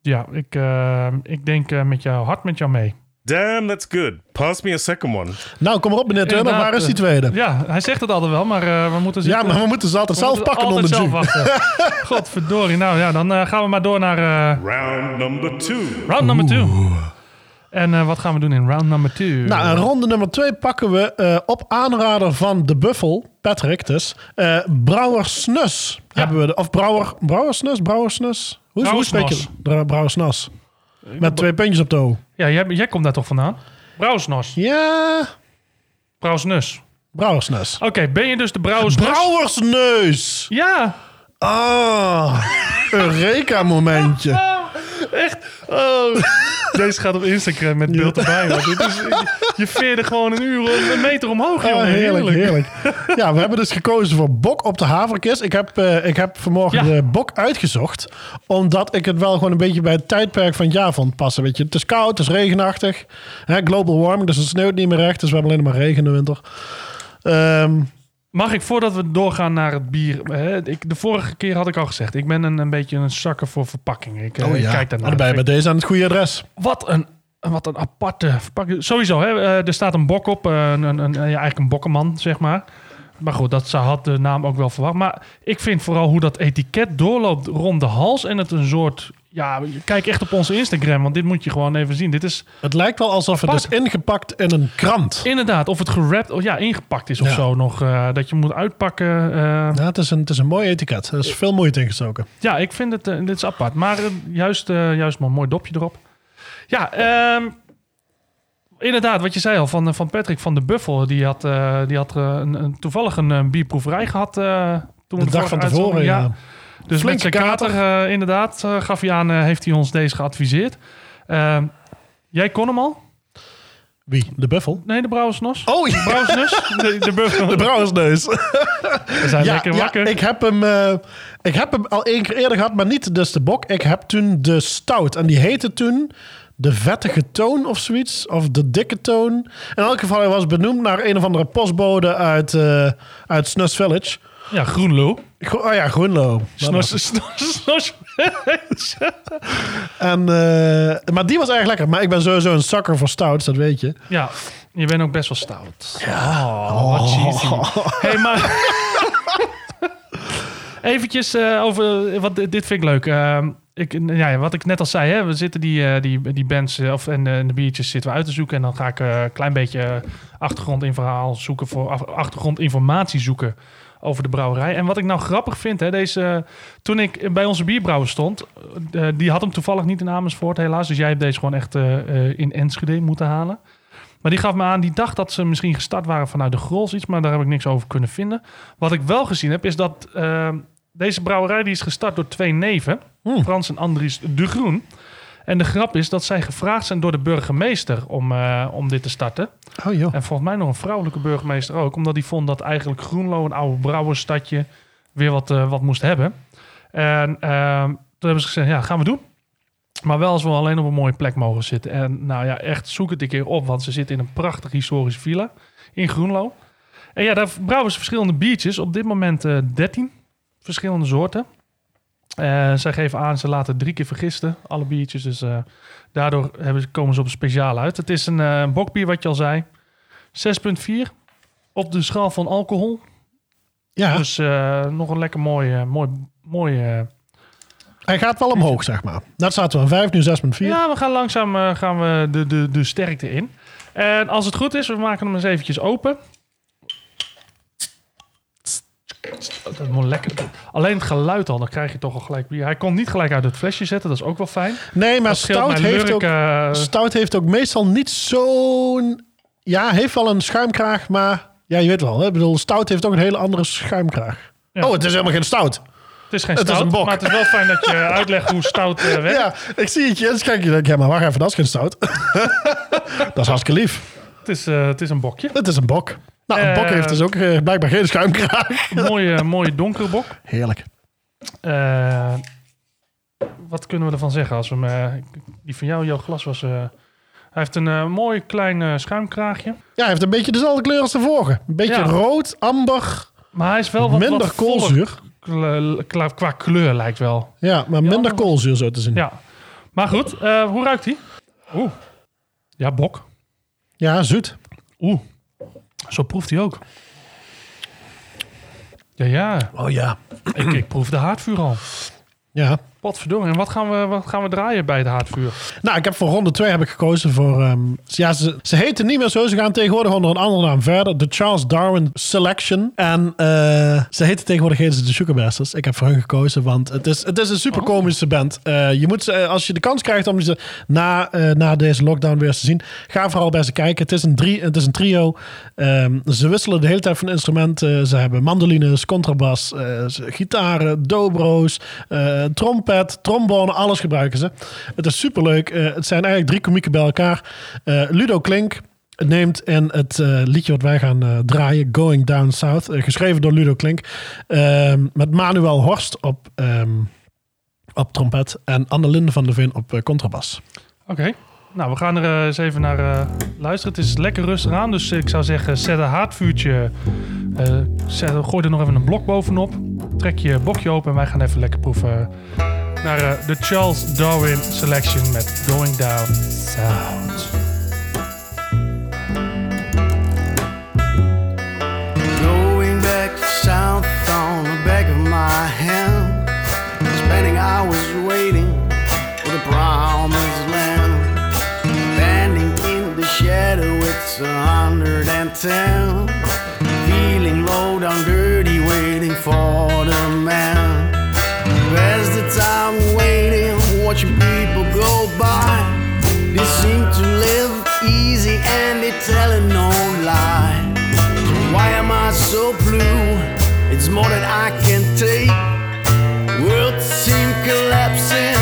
Ja, ik, eh, ik denk eh, met jou, hard met jou mee. Damn, that's good. Pass me a second one. Nou, kom maar op meneer Turner. Waar is die eh, tweede? Ja, hij zegt het altijd wel, maar eh, we moeten Ja, zitten. maar we moeten ze altijd we zelf moeten pakken altijd onder de zelf jus. wachten. (laughs) Godverdorie. Nou ja, dan eh, gaan we maar door naar eh, Round number two. round number two. En eh, wat gaan we doen in round number two? Nou, in ronde nummer twee pakken we eh, op aanrader van de Buffel, Patrick dus, eh Brouwer Snus. Hebben we de, of Brouwer, Brouwer Snus, Brouwer Snus? Hoe, hoe spreek je. Met twee puntjes op de O. Ja, jij, jij komt daar toch vandaan? Brouwersnos. Ja, Brouwersnus. Brouwer Snus. Oké, ben je dus de Brouwersnos? Brouwersneus! Ja. Ah, Eureka momentje. Oh, (laughs) (laughs) echt. Oh. Deze gaat op Instagram met beeld erbij. want dit is, je veerde gewoon een uur, een meter omhoog, jongen. heerlijk, heerlijk. Ja, we hebben dus gekozen voor bok op de haverkist. Ik heb, eh, ik heb vanmorgen Ja. de bok uitgezocht. Omdat ik het wel gewoon een beetje bij het tijdperk van het jaar vond passen. Weet je, het is koud, het is regenachtig. Hè, global warming, dus het sneeuwt niet meer echt. Dus we hebben alleen maar regen in de winter. Ehm, Mag ik, voordat we doorgaan naar het bier... Hè, ik, de vorige keer had ik al gezegd, ik ben een, een beetje een zakker voor verpakkingen. Ik, eh, kijk daarnaar. Oh, dan ben je bij deze aan het goede adres. Wat een, wat een aparte verpakking. Sowieso, hè, eh, er staat een bok op. eh, Een, een, een, ja, eigenlijk een bokkenman, zeg maar. Maar goed, dat zou- had de naam ook wel verwacht. Maar ik vind vooral hoe dat etiket doorloopt rond de hals. En het een soort... Ja, kijk echt op onze Instagram, want dit moet je gewoon even zien. Dit is Het lijkt wel alsof het is ingepakt in een krant. inderdaad, of het gerapt, of ja, ingepakt is of Ja. zo nog. eh, dat je moet uitpakken. eh. Ja, het, is een, het is een mooi etiket. Er is veel moeite ingestoken. Ja, ik vind het, eh, dit is apart. Maar juist, juist maar een mooi dopje erop. Ja, ehm, inderdaad, wat je zei al van, van Patrick van de Buffel. Die had, die had een, een- toevallig een, bierproeverij gehad. eh, toen De dag van tevoren, ja. Dus Flinke met zijn kater, kater. eh, inderdaad, eh, gaf hij aan, eh, heeft hij ons deze geadviseerd. Ehm, jij kon hem al? Wie? De buffel? Nee, de Brouwersnos? Oh, ja. Brouwersnus? De, de Buffel. (laughs) De brouwersneus. We zijn Ja, lekker ja, wakker. ik, heb hem, eh, ik heb hem al één keer eerder gehad, maar niet dus de bok. Ik heb toen de stout. En die heette toen de vettige toon of zoiets. Of de dikke toon. In elk geval, hij was benoemd naar een of andere postbode uit, eh uit Snus Village. Ja, Groenlo. Gro- Oh ja, Groenlo. Snos. (laughs) En, eh, maar die was erg lekker. Maar ik ben sowieso een zakker voor stouts, dat weet je. Ja, je bent ook best wel stout. Ja. Oh, wat cheesy. Hey, maar... (laughs) Eventjes eh, over... Wat, dit vind ik leuk. Ehm, ik, ja, wat ik net al zei, hè, we zitten die, eh, die, die bands of, en, de, biertjes zitten we uit te zoeken. En dan ga ik een klein beetje achtergrondinverhaal zoeken voor achtergrondinformatie zoeken over de brouwerij. En wat ik nou grappig vind, hè, deze, toen ik bij onze bierbrouwer stond, eh, die had hem toevallig niet in Amersfoort helaas. Dus jij hebt deze gewoon echt eh, eh, in Enschede moeten halen. Maar die gaf me aan, die dacht dat ze misschien gestart waren vanuit de Grols iets, maar daar heb ik niks over kunnen vinden. Wat ik wel gezien heb, is dat eh, deze brouwerij die is gestart door twee neven, Frans en Andries de Groen. En de grap is dat zij gevraagd zijn door de burgemeester om, eh, om dit te starten. Oh joh. En volgens mij nog een vrouwelijke burgemeester ook, omdat die vond dat eigenlijk Groenlo, een oude brouwersstadje, weer wat, eh, wat moest hebben. En ehm, toen hebben ze gezegd, ja, gaan we doen. Maar wel als we alleen op een mooie plek mogen zitten. En nou ja, echt zoek het een keer op. Want ze zitten in een prachtige historische villa in Groenlo. En ja, daar brouwen ze verschillende biertjes. Op dit moment eh 13 verschillende soorten. Eh, zij geven aan, ze laten drie keer vergisten, alle biertjes. Dus eh, daardoor hebben, komen ze op een speciaal uit. Het is een eh, bokbier, wat je al zei. 6,4 op de schaal van alcohol. Ja, Dus nog een lekker mooi, mooi, mooi hij gaat wel omhoog, zeg maar. Net zaten we aan 5, nu 6,4. Ja, we gaan langzaam gaan we de, de, de sterkte in. En als het goed is, we maken hem eens eventjes open. Dat lekker. Alleen het geluid al, dan krijg je toch al gelijk bier. Hij kon niet gelijk uit het flesje zetten, dat is ook wel fijn. Nee, maar stout heeft, ook, eh, stout heeft ook meestal niet zo'n... Ja, heeft wel een schuimkraag, maar... Ja, je weet wel. Hè? Ik bedoel, stout heeft ook een hele andere schuimkraag. Ja. Oh, het is helemaal geen stout. het is geen het is stout, een bok. maar het is wel fijn dat je (laughs) uitlegt hoe stout eh, werkt. Ja, ik zie het je. En dan kijk je, denk ik, ja, maar wacht even, dat is geen stout. (laughs) dat is hartstikke lief. Het, is, eh, het is een bokje. Het is een bok. Nou, een bok heeft dus ook eh, blijkbaar geen schuimkraag. (laughs) Mooie, mooie donkere bok. Heerlijk. Eh, wat kunnen we ervan zeggen? Als we hem, eh, die van jou, jouw glas was... eh, hij heeft een eh, mooi klein eh, schuimkraagje. Ja, hij heeft een beetje dezelfde kleur als de vorige. Een beetje Ja. rood, amber, Maar hij is wel wat, minder wat voller koolzuur. kle- qua, qua kleur lijkt wel. Ja, maar minder koolzuur zo te zien. Ja, Ja. Maar goed, eh, hoe ruikt hij? Oeh. Ja, bok. zoet. Oeh. Zo proeft hij ook. Ja, ja. Oh ja. ik, ik proef de haardvuur al. Ja. Potverdorie. En wat gaan, we, wat gaan we draaien bij het haardvuur? Nou, ik heb voor ronde 2 heb ik gekozen voor... ehm, ja, ze, ze heten niet meer zo. Ze gaan tegenwoordig onder een andere naam verder. De Charles Darwin Selection. En eh, ze heten tegenwoordig heten ze de Sugarmasters. Ik heb voor hun gekozen, want het is, het is een super komische band. Eh, je moet ze, eh, als je de kans krijgt om ze na, na deze lockdown weer eens te zien, ga vooral bij ze kijken. Het is een, drie, het is een trio. Ehm, ze wisselen de hele tijd van instrumenten. Ze hebben mandolines, contrabas, gitaren, dobro's, eh, trompet, trombone, alles gebruiken ze. Het is superleuk. Eh, het zijn eigenlijk drie komieken bij elkaar. Eh, Ludo Klink neemt in het eh, liedje wat wij gaan draaien, Going Down South, geschreven door Ludo Klink, ehm, met Manuel Horst op, ehm, op trompet en Annelinde van der Veen op contrabas. Oké. Nou, we gaan er eh, eens even naar eh, luisteren. Het is lekker rustig aan, dus ik zou zeggen, zet een haardvuurtje. eh, zet, gooi er nog even een blok bovenop. Trek je bokje open en wij gaan even lekker proeven naar de Charles Darwin Selection met Going Down South. Going back south on the back of my hand, spending hours waiting for the promised it's a hundred and ten. Feeling low down, dirty, waiting for the man. Where's the time waiting, watching people go by? They seem to live easy and they telling no lie. Why am I so blue? It's more than I can take. World seem collapsing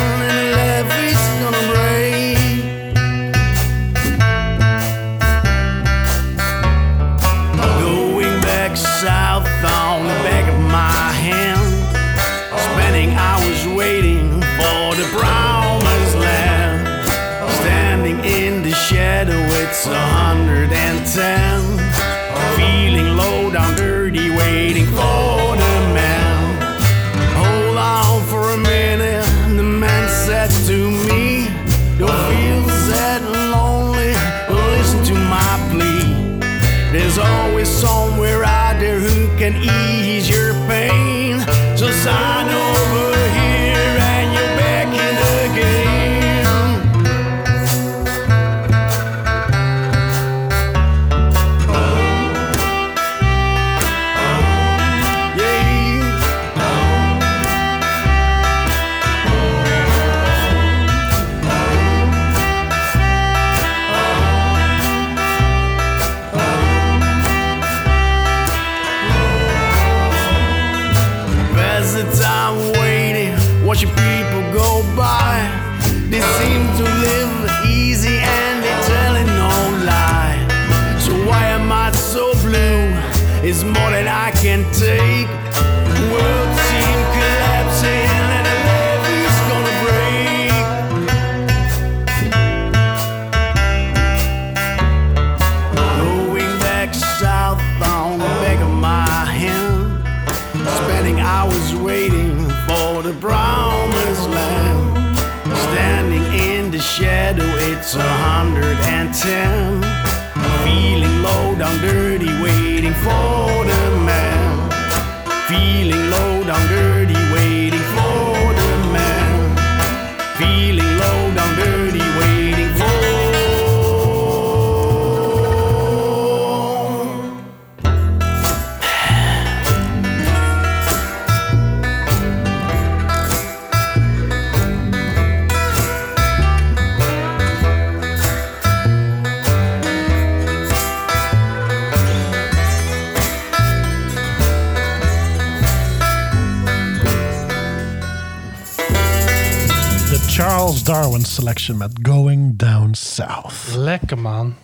Charles Darwin Selection met Going Down South. Lekker man.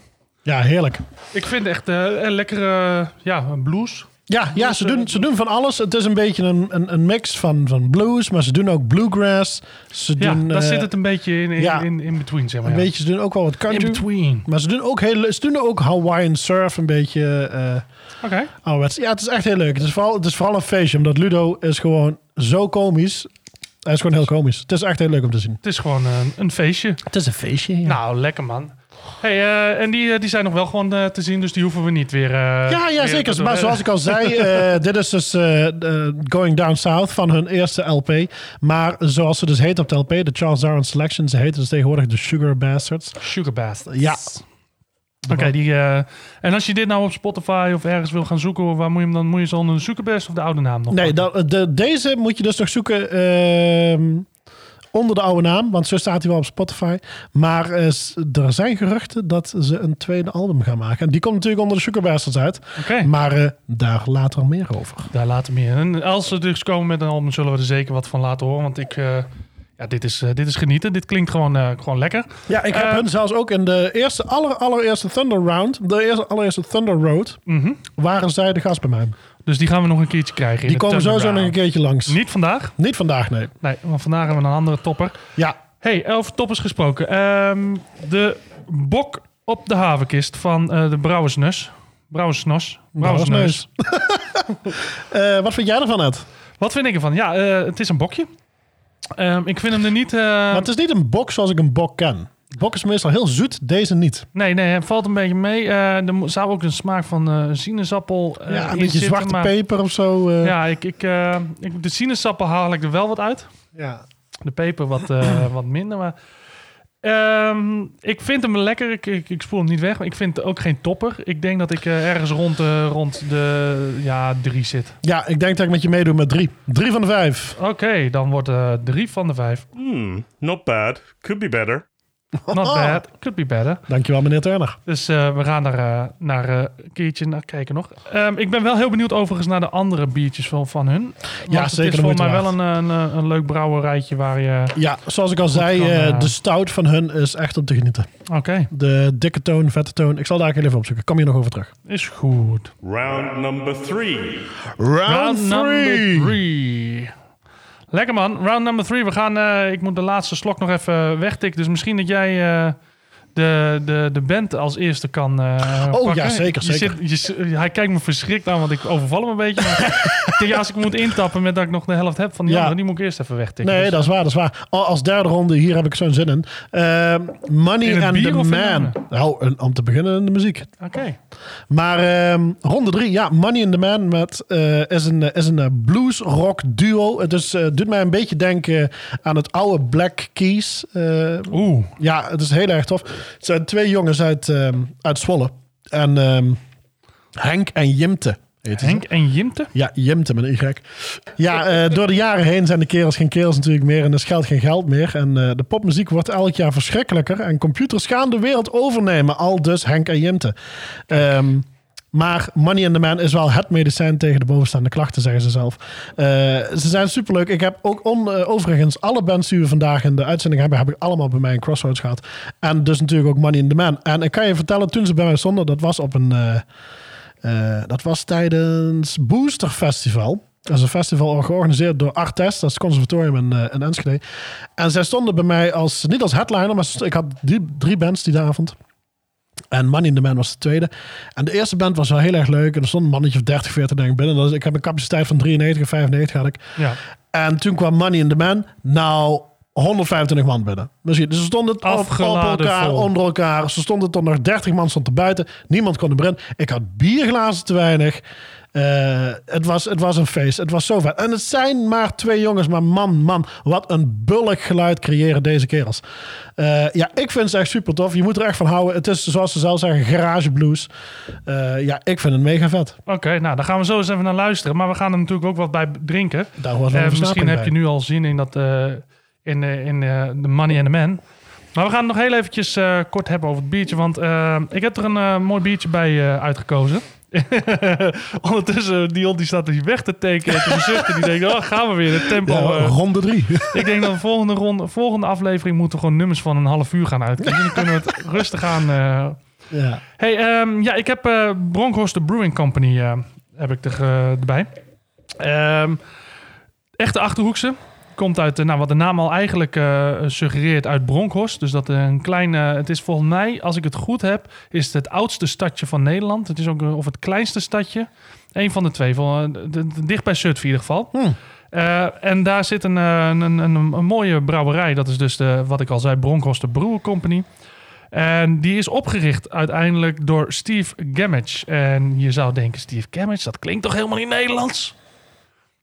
Ja, heerlijk. Ik vind echt eh, een lekkere ja, een blues. Ja, ja ze, doen, ze doen van alles. Het is een beetje een, een, een mix van, van blues, maar ze doen ook bluegrass. Ze Ja, doen daar eh, zit het een beetje in, in, ja. in, in between, zeg maar. een ja. beetje. Ze doen ook wel wat in country. between. Maar ze doen ook heel, ze doen ook Hawaiian surf een beetje. eh Oké. ouderwets. Ja, het is echt heel leuk. Het is vooral, het is vooral een feestje, omdat Ludo is gewoon zo komisch. Hij is gewoon heel komisch. Het is echt heel leuk om te zien. Het is gewoon een, een feestje. Het is een feestje. Ja, Nou, lekker man. Hey, eh, en die, eh, die zijn nog wel gewoon eh, te zien, dus die hoeven we niet weer... eh, ja, ja weer zeker. te- Maar zoals ik al zei, (laughs) eh, dit is dus eh, Going Down South van hun eerste LP. Maar zoals ze dus heet op de LP, de Charles Darwin Selection, ze heten dus tegenwoordig de Sugar Bastards. Sugar Bastards. Ja. Oké, die. eh, en als je dit nou op Spotify of ergens wil gaan zoeken, waar moet je hem dan? Moet je ze onder de Suikerbest of de oude naam nog? Nee, dat, de, deze moet je dus nog zoeken ehm, onder de oude naam, want zo staat hij wel op Spotify. Maar eh, er zijn geruchten dat ze een tweede album gaan maken. En die komt natuurlijk onder de Bastards uit. Oké, Maar eh, daar later meer over. daar later meer. En als ze dus komen met een album, zullen we er zeker wat van laten horen. Want ik. eh, ja, dit is, eh, dit is genieten. Dit klinkt gewoon, eh, gewoon lekker. Ja, ik heb Eh, hun zelfs ook in de eerste, aller, allereerste Thunder Round, de eerste, allereerste Thunder Road, Mhm. waren zij de gast bij mij. Dus die gaan we nog een keertje krijgen. Die komen sowieso nog een keertje langs. Niet vandaag. Niet vandaag, nee. Nee, want vandaag hebben we een andere topper. Ja, Hey, over toppers gesproken. Ehm, de bok op de havenkist van de Brouwersnus. Brouwersnos. Brouwersneus. (laughs) Eh, wat vind jij ervan, Ed? Wat vind ik ervan? Ja, het is een bokje. Ehm, ik vind hem er niet... eh, Maar het is niet een bok zoals ik een bok ken. Bok is meestal heel zoet, deze niet. Nee, nee, het valt een beetje mee. Eh, er zou ook een smaak van eh sinaasappel ja, een beetje zitten, zwarte maar- peper of zo. Ja, ik, ik, ik, de sinaasappel haal ik er wel wat uit. ja. De peper wat, wat minder. Maar ehm, ik vind hem lekker. Ik, ik, ik spoel hem niet weg. Maar ik vind het ook geen topper. Ik denk dat ik eh, ergens rond, de rond de ja, drie zit. Ja, ik denk dat ik met je meedoe met drie. Drie van de vijf. Oké, dan wordt eh drie van de vijf. Hmm, not bad. Could be better. Not bad. Could be better. Dankjewel, meneer Turner. Dus eh, we gaan er eh, naar, eh, een keertje naar kijken nog. Ehm, ik ben wel heel benieuwd overigens naar de andere biertjes van, van hun. Want Ja, het zeker is de volgens mij wel een, een, een leuk brouwerijtje waar je... Ja, zoals ik al zei, kan, eh, eh, de stout van hun is echt om te genieten. Oké, De dikke toon, vette toon. Ik zal daar even opzoeken. Kom hier nog over terug. is goed. Round number three. Round number three. Lekker man, round number three. We gaan, eh, ik moet de laatste slok nog even wegtikken. Dus misschien dat jij eh, de, de, de band als eerste kan eh Oh, pakken. ja, zeker, Je zeker. zit- je hij kijkt me verschrikt aan, want ik overval hem een beetje. (laughs) Maar als ik moet intappen met dat ik nog de helft heb van die Ja. andere, die moet ik eerst even wegtikken. Nee, Dus, dat is waar, dat is waar. Al- Als derde ronde, hier heb ik zo'n zin in. Ehm, Money In and the Man. Nou, om te beginnen in de muziek. Oké. Maar ehm, ronde drie, ja, Money and the Man met, eh, is een, eh, is een eh, blues rock duo. Het is, eh, doet mij een beetje denken aan het oude Black Keys. eh, Oeh. ja, het is heel erg tof. Het zijn twee jongens uit, ehm, uit Zwolle. En ehm, Henk en Jimte. Henk en Jimte? Ja, Jimte met een Y. Ja, eh, door de jaren heen zijn de kerels geen kerels natuurlijk meer. En er geld geen geld meer. En eh, de popmuziek wordt elk jaar verschrikkelijker. En computers gaan de wereld overnemen. Al dus Henk en Jimte. Ehm, maar Money in the Man is wel het medicijn tegen de bovenstaande klachten, zeggen ze zelf. Eh, ze zijn superleuk. Ik heb ook on, eh, overigens alle bands die we vandaag in de uitzending hebben, heb ik allemaal bij mij in Crossroads gehad. En dus natuurlijk ook Money in the Man. En ik kan je vertellen, toen ze bij mij stonden, dat was op een... eh, dat was tijdens Booster Festival. Dat is een festival georganiseerd door Artes, dat is het conservatorium in Enschede. En zij stonden bij mij als, niet als headliner, maar ik had drie, drie bands die avond. En Money in the Man was de tweede. En de eerste band was wel heel erg leuk. En er stond een mannetje of 30, 40 denk ik binnen. Is, ik heb een capaciteit van 93, 95 had ik. Ja. En toen kwam Money in the Man. Nou, 125 man binnen. Misschien. Dus ze stonden op, op Afgeladen elkaar, vol. onder elkaar. Ze stonden tot nog 30 man stond er buiten. Niemand kon er binnen. Ik had bierglazen te weinig. Eh, het, was, het was een feest. Het was zo vet. En het zijn maar twee jongens. Maar man, man. Wat een bullig geluid creëren deze kerels. Eh, ja, ik vind ze echt super tof. Je moet er echt van houden. Het is zoals ze zelf zeggen, garage blues. Eh, ja, ik vind het mega vet. Oké, nou, daar gaan we zo eens even naar luisteren. Maar we gaan er natuurlijk ook wat bij drinken. Daar hoort wel een misschien heb je nu al zin in dat in, in de Money and the Man. Maar we gaan het nog heel eventjes kort hebben over het biertje. Want ik heb er een mooi biertje bij uitgekozen. (laughs) Ondertussen, Dion die staat hier weg te tekenen en te zuchten. Die denkt, oh, gaan we weer. Het tempo. Ja, eh, ronde drie. (laughs) ik denk dat de volgende, ronde, volgende aflevering moeten we gewoon nummers van een half uur gaan uitkiezen. Dan kunnen we het (laughs) rustig aan... eh, ja. Hey, ehm, ja, ik heb Bronkhorst de Brewing Company heb ik er, erbij. Ehm, echte Achterhoekse. Komt uit, eh, nou, wat de naam al eigenlijk eh, suggereert, uit Bronkhorst. Dus dat een kleine, het is volgens mij, als ik het goed heb, is het het oudste stadje van Nederland. Het is ook, eh, of het kleinste stadje. Eén van de twee, van, eh, dicht bij Zutphen in ieder geval. Eh, en daar zit een, eh, een, een, een, een mooie brouwerij. Dat is dus de, wat ik al zei, Bronkhorst de Brewer Company. En die is opgericht uiteindelijk door Steve Gamage. En je zou denken, Steve Gamage, dat klinkt toch helemaal niet Nederlands?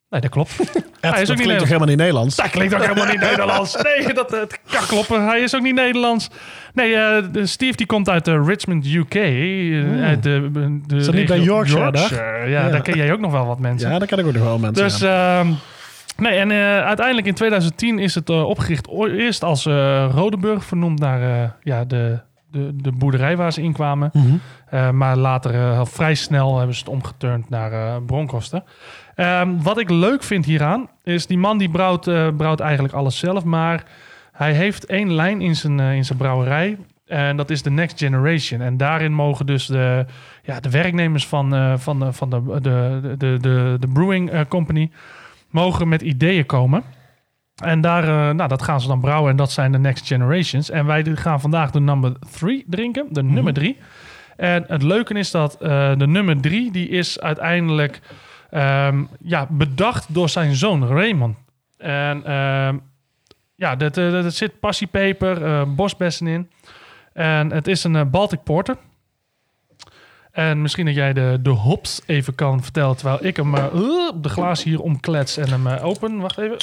Nee, dat klopt. Ed, Hij is ook niet klinkt toch helemaal niet Nederlands? Dat klinkt ook helemaal niet Nederlands. (laughs) Nee, dat, dat kan kloppen. Hij is ook niet Nederlands. Nee, eh, Steve die komt uit eh, Richmond, UK. eh, Uit de, de Is dat niet bij Yorkshire, daar? Ja, Ja. daar ken jij ook nog wel wat mensen. Ja, daar ken ik ook nog wel mensen. Dus, ja. ehm, nee, en eh, uiteindelijk in 2010 is het eh, opgericht. Eerst als eh Rodenburg, vernoemd naar eh, ja, de, de, de boerderij waar ze in kwamen. Mhm. Eh, maar later, eh, vrij snel, hebben ze het omgeturnd naar eh Ehm, wat ik leuk vind hieraan, is die man die brouwt, eh, brouwt eigenlijk alles zelf. Maar hij heeft één lijn in zijn, eh, in zijn brouwerij. En dat is de Next Generation. En daarin mogen dus de, ja, de werknemers van, eh, van, de, van de, de, de, de, de Brewing Company mogen met ideeën komen. En daar, nou, dat gaan ze dan brouwen en dat zijn de Next Generations. En wij gaan vandaag de nummer 3 drinken, de nummer 3. En het leuke is dat de nummer 3, die is uiteindelijk ehm, ja, bedacht door zijn zoon Raymond. En ehm, ja, er er- er zit passiepeper, eh, bosbessen in. En het is een eh, Baltic Porter. En misschien dat jij de, de hops even kan vertellen... terwijl ik hem eh, op de glaas hier omklets en hem eh, open. Wacht even.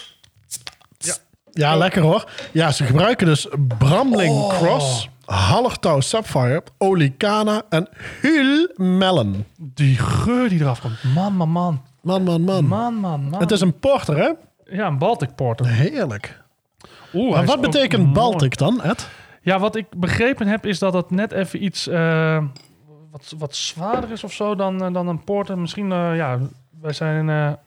Ja, lekker hoor. Ja, ze gebruiken dus Bramling Oh. Cross, Hallertau Sapphire, Olicana en Huil Melon. Die geur die eraf komt. Man, man, man. Man, man, man. Man, man, man. Het is een porter, hè? Ja, een Baltic Porter. Heerlijk. Oeh, Maar wat betekent mooi. Baltic dan, Ed? Ja, wat ik begrepen heb is dat het net even iets eh, wat, wat zwaarder is of zo dan, eh, dan een porter. Misschien, eh, ja, wij zijn...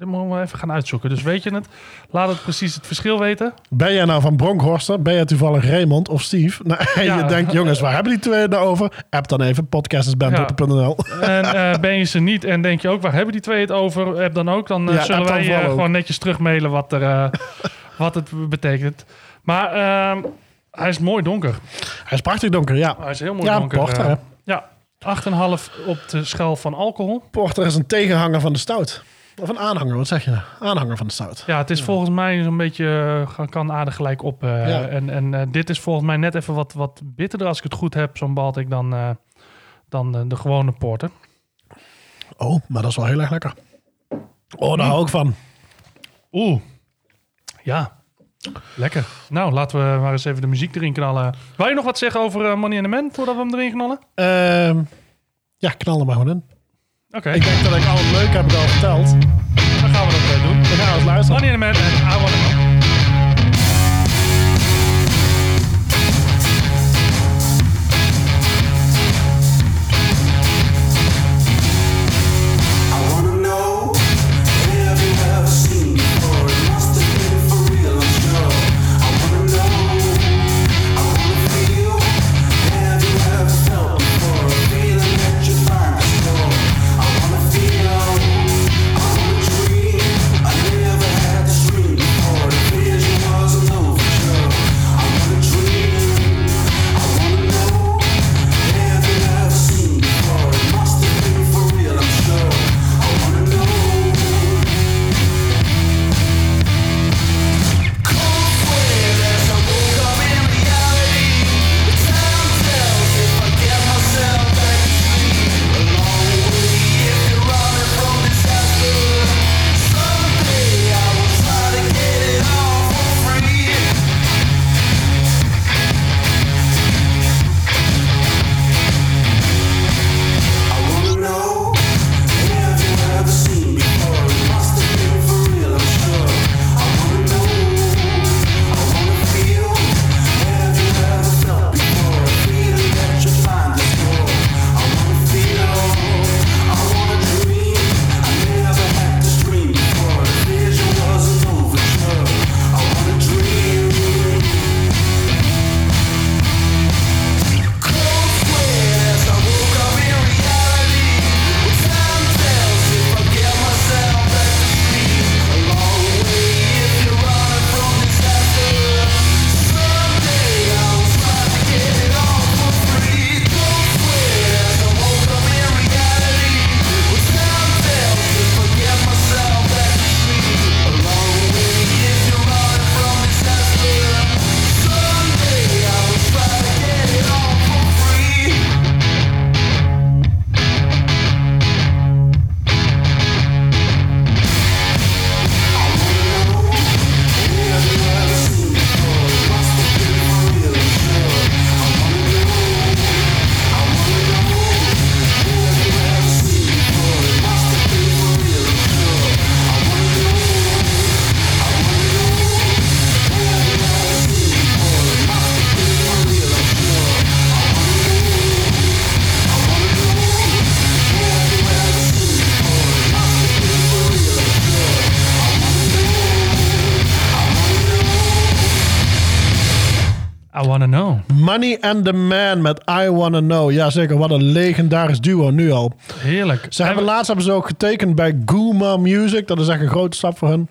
dit moeten we even gaan uitzoeken. Dus weet je het? Laat het precies het verschil weten. Ben jij nou van Bronkhorsten? Ben jij toevallig Raymond of Steve? (laughs) Nou, en Ja. je denkt, jongens, waar hebben die twee het nou over? App dan even, podcastsbandhoppen.nl. En eh, ben je ze niet en denk je ook, waar hebben die twee het over? Heb dan ook, dan eh, Ja, zullen dan wij eh, gewoon netjes terugmailen wat, er, (laughs) wat het betekent. Maar ehm, hij is mooi donker. Hij is prachtig donker, ja. Hij is heel mooi Ja, donker. porter, ja, 8,5 op de schaal van alcohol. Porter is een tegenhanger van de stout. Of een aanhanger, wat zeg je? Aanhanger van de stout. Ja, het is volgens mij zo'n beetje, eh, kan aardig gelijk op. eh, Ja. En, en eh, dit is volgens mij net even wat, wat bitterder als ik het goed heb, zo'n Baltic, dan, dan de gewone porter. Oh, maar dat is wel heel erg lekker. Oh, daar hou ik van. Oeh, ja, lekker. Nou, laten we maar eens even de muziek erin knallen. Wil je nog wat zeggen over Money in the Man voordat we hem erin knallen? Ehm, ja, knal er maar gewoon in. Oké, Ik denk dat ik al het leuke heb al verteld. dan gaan we dat doen. We gaan eens luisteren. Money in the Man en I I Wanna Know. Money and the Man met I Wanna Know. Jazeker, wat een legendarisch duo nu al. Heerlijk. Ze En hebben laatst hebben ze ook getekend bij Gooma Music. Dat is echt een grote stap voor hen.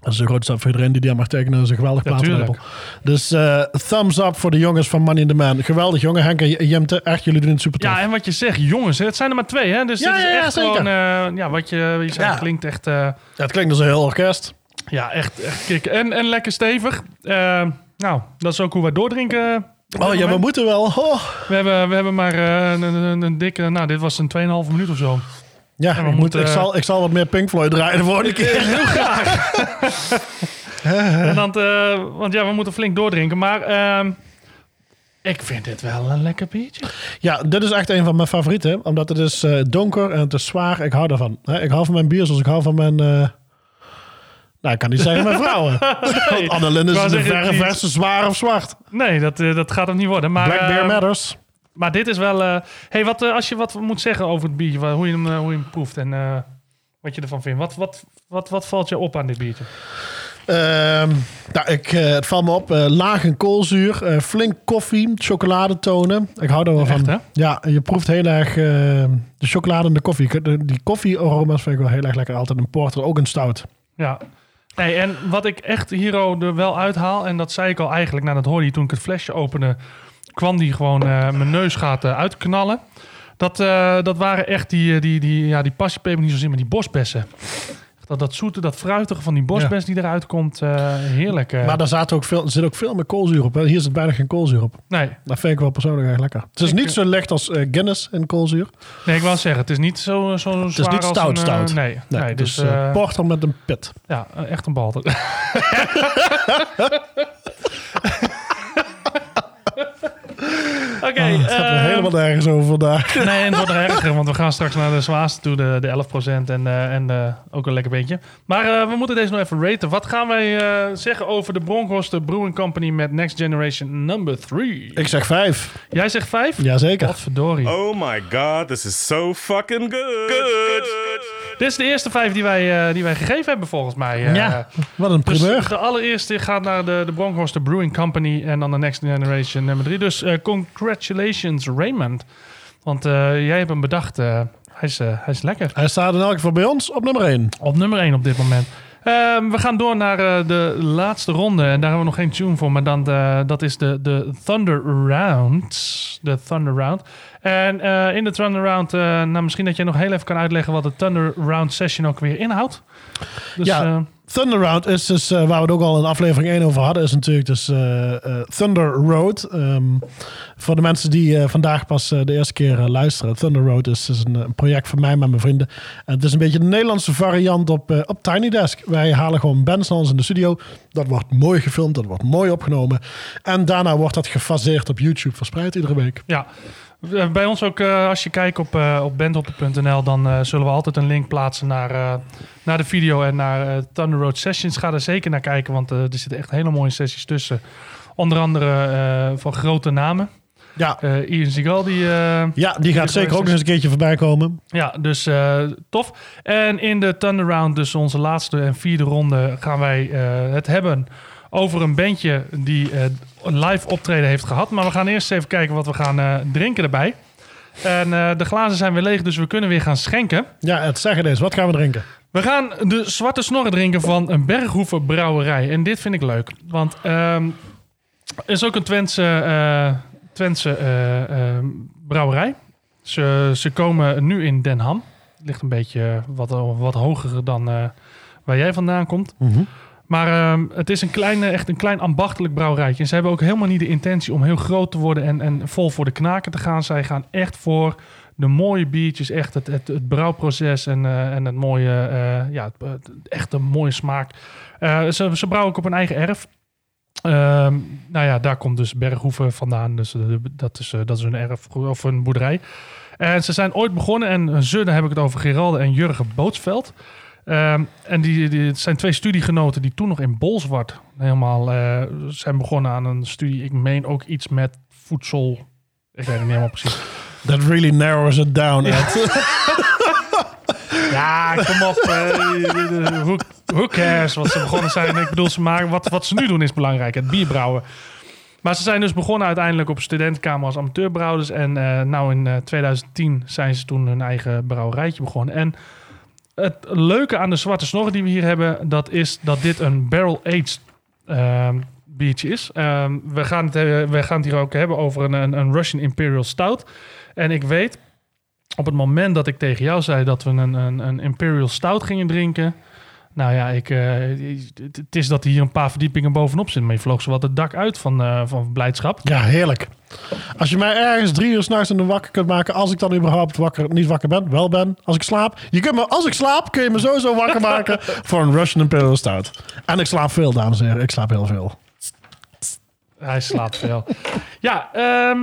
Dat is een grote stap voor iedereen die die aan mag tekenen. Dat is een geweldig platenlabel. tuurlijk. Dus eh, thumbs up voor de jongens van Money in the Man. Geweldig jongen. Henk en Jemte, echt jullie doen het super tof. Ja, en wat je zegt, jongens, het zijn er maar twee, hè? Dus Ja, dit is ja, echt zeker. gewoon, eh, ja, wat je, je zei, Ja. klinkt echt, eh, Ja, het klinkt als een heel orkest. ja, echt, echt. En, en lekker stevig. Nou, dat is ook hoe wij doordrinken. Oh ja, we moeten wel. Oh. we, hebben, we hebben maar eh, een, een, een dikke, nou, dit was een 2,5 minuut of zo. Ja, we ik, moet, moeten, ik, zal, ik zal wat meer Pink Floyd draaien de volgende keer. En dan, eh, want ja, we moeten flink doordrinken. Maar ehm, ik vind dit wel een lekker biertje. Ja, dit is echt een van mijn favorieten. Omdat het is eh, donker en het is zwaar. Ik hou daarvan. Ik hou van mijn bier zoals ik hou van mijn... eh, nou, ik kan niet zeggen mijn vrouwen. (laughs) Want Annelien is wou de verre die- verse zwaar of zwart. Nee, dat, eh, dat gaat hem niet worden. Maar, Black Bear ehm, Matters. maar dit is wel... eh, hey, wat, eh, als je wat moet zeggen over het biertje, hoe je hem, eh, hoe je hem proeft en eh, wat je ervan vindt. Wat, wat, wat, wat valt je op aan dit biertje? Ehm, nou, ik, eh, het valt me op. eh, laag in koolzuur. eh, flink koffie. Chocoladetonen. Ik hou er wel Echt, van. hè? Ja, je proeft heel erg eh, de chocolade en de koffie. De- die koffiearoma's vind ik wel heel erg lekker. Altijd een porter, ook een stout. Ja. Hey, en wat ik echt hier er wel uithaal, en dat zei ik al eigenlijk, nou dat hoorde je toen ik het flesje opende, kwam die gewoon eh, mijn neusgaten uitknallen. Dat, eh, dat waren echt die, eh, die, die, ja, die niet zozeer, maar die bosbessen. Dat, dat zoete, dat fruitige van die bosbes die eruit komt, eh, heerlijk. eh. Maar daar zaten ook veel, er zit ook veel meer koolzuur op. Hè. Hier zit bijna geen koolzuur op. nee, Dat vind ik wel persoonlijk echt lekker. Het is Ik, niet eh, zo licht als Guinness in koolzuur. nee, ik wou zeggen, het is niet zo, zo zwaar Het is niet stout, een, stout. nee, nee, dus, dus porter met een pit. ja, echt een bal. (laughs) (laughs) Oké, Het gaat er ehm, helemaal nergens over vandaag. (laughs) Nee, en het wordt nog erger, want we gaan straks naar de zwaarste toe, de, de 11% en, eh, en eh, ook een lekker beentje. Maar eh, we moeten deze nog even raten. Wat gaan wij eh, zeggen over de Bronkhorst Brewing Company met Next Generation number 3? Ik zeg vijf. Jij zegt 5? Jazeker. Wat verdorie. Oh my god, this is so fucking good. Good. Dit is de eerste 5 die wij, eh, die wij gegeven hebben volgens mij. eh. Ja, wat een Dus primeur. de allereerste gaat naar de, de Bronkhorst Brewing Company en dan de Next Generation nummer 3. Dus eh, congratulations Raymond. Want jij hebt hem bedacht. hij, is, hij is lekker. Hij staat in elk geval bij ons op nummer 1. Op nummer 1 op dit moment. Ehm, we gaan door naar eh, de laatste ronde. En daar hebben we nog geen tune voor. Maar dan de, dat is de, de Thunder Round. De Thunder Round. En eh, in de Thunder Round... eh, nou, misschien dat jij nog heel even kan uitleggen... wat de Thunder Round Session ook weer inhoudt. Dus, Ja. Thunder Round is dus, eh, waar we het ook al in aflevering 1 over hadden, is natuurlijk dus eh, eh, Thunder Road. Ehm, voor de mensen die vandaag pas de eerste keer luisteren. Thunder Road is, is een, project van mij met mijn vrienden. En het is een beetje de Nederlandse variant op, op Tiny Desk. Wij halen gewoon bands naar ons in de studio. Dat wordt mooi gefilmd, dat wordt mooi opgenomen. En daarna wordt dat gefaseerd op YouTube verspreid iedere week. Ja, bij ons ook, eh, als je kijkt op, eh op bandhoppen.nl, dan eh, zullen we altijd een link plaatsen naar, eh, naar de video en naar eh, Thunder Road Sessions. Ga er zeker naar kijken, want eh, er zitten echt hele mooie sessies tussen. Onder andere eh, van grote namen. Ja, Eh Ian Seagal, die... eh, ja die gaat zeker ook nog eens een keertje voorbij komen. ja, dus eh, tof. En in de Thunder Round, dus onze laatste en vierde ronde, gaan wij eh, het hebben over een bandje die eh, een live optreden heeft gehad. Maar we gaan eerst even kijken wat we gaan eh, drinken erbij. En eh, de glazen zijn weer leeg, dus we kunnen weer gaan schenken. Ja, het zeggen is, wat gaan we drinken? We gaan de zwarte snorren drinken van een Berghoeven brouwerij. En dit vind ik leuk, want ehm er is ook een Twentse, eh, Twentse eh, ehm, brouwerij. Ze, ze komen nu in Den Ham. Het ligt een beetje wat, wat hoger dan eh, waar jij vandaan komt. Maar ehm, het is een klein, eh, echt een klein ambachtelijk brouwerijtje. Ze hebben ook helemaal niet de intentie om heel groot te worden en, en vol voor de knaken te gaan. Zij gaan echt voor de mooie biertjes, echt het, het, het brouwproces en, eh, en het mooie, eh, ja, echt een mooie smaak. Eh, ze, ze brouwen ook op een eigen erf. Ehm, nou ja, daar komt dus Berghoeven vandaan. Dus dat, is, dat is een erf of een boerderij. En ze zijn ooit begonnen, en ze, daar heb ik het over Geralde en Jurgen Bootsveld. Ehm, en die, die, het zijn twee studiegenoten die toen nog in Bolsward helemaal eh, zijn begonnen aan een studie. Ik meen ook iets met voedsel. Ik weet het niet helemaal precies. That really narrows it down. Ed. (laughs) Ja, kom op. eh, who, who cares wat ze begonnen zijn? Ik bedoel, ze maken, wat, wat ze nu doen is belangrijk. Het bierbrouwen. Maar ze zijn dus begonnen uiteindelijk op studentenkamer als amateurbrouwers. En eh, nou in eh, 2010 zijn ze toen hun eigen brouwerijtje begonnen. En het leuke aan de zwarte snorren die we hier hebben, dat is dat dit een barrel-aged ehm, biertje is. Ehm, we, gaan het, eh, we gaan het hier ook hebben over een, een, een Russian Imperial Stout. En ik weet, op het moment dat ik tegen jou zei dat we een, een, een Imperial Stout gingen drinken... Nou ja, ik, eh, het is dat hier een paar verdiepingen bovenop zit. Maar je vloog zo wat het dak uit van, eh, van blijdschap. Ja, heerlijk. Als je mij ergens drie uur s'nachts in de wakker kunt maken, als ik dan überhaupt wakker, niet wakker ben, wel ben, als ik slaap. Je kunt me, als ik slaap, kun je me sowieso wakker (laughs) maken voor een Russian Imperial Stout. En ik slaap veel, dames en heren. Ik slaap heel veel. Hij slaapt veel. ja, ehm,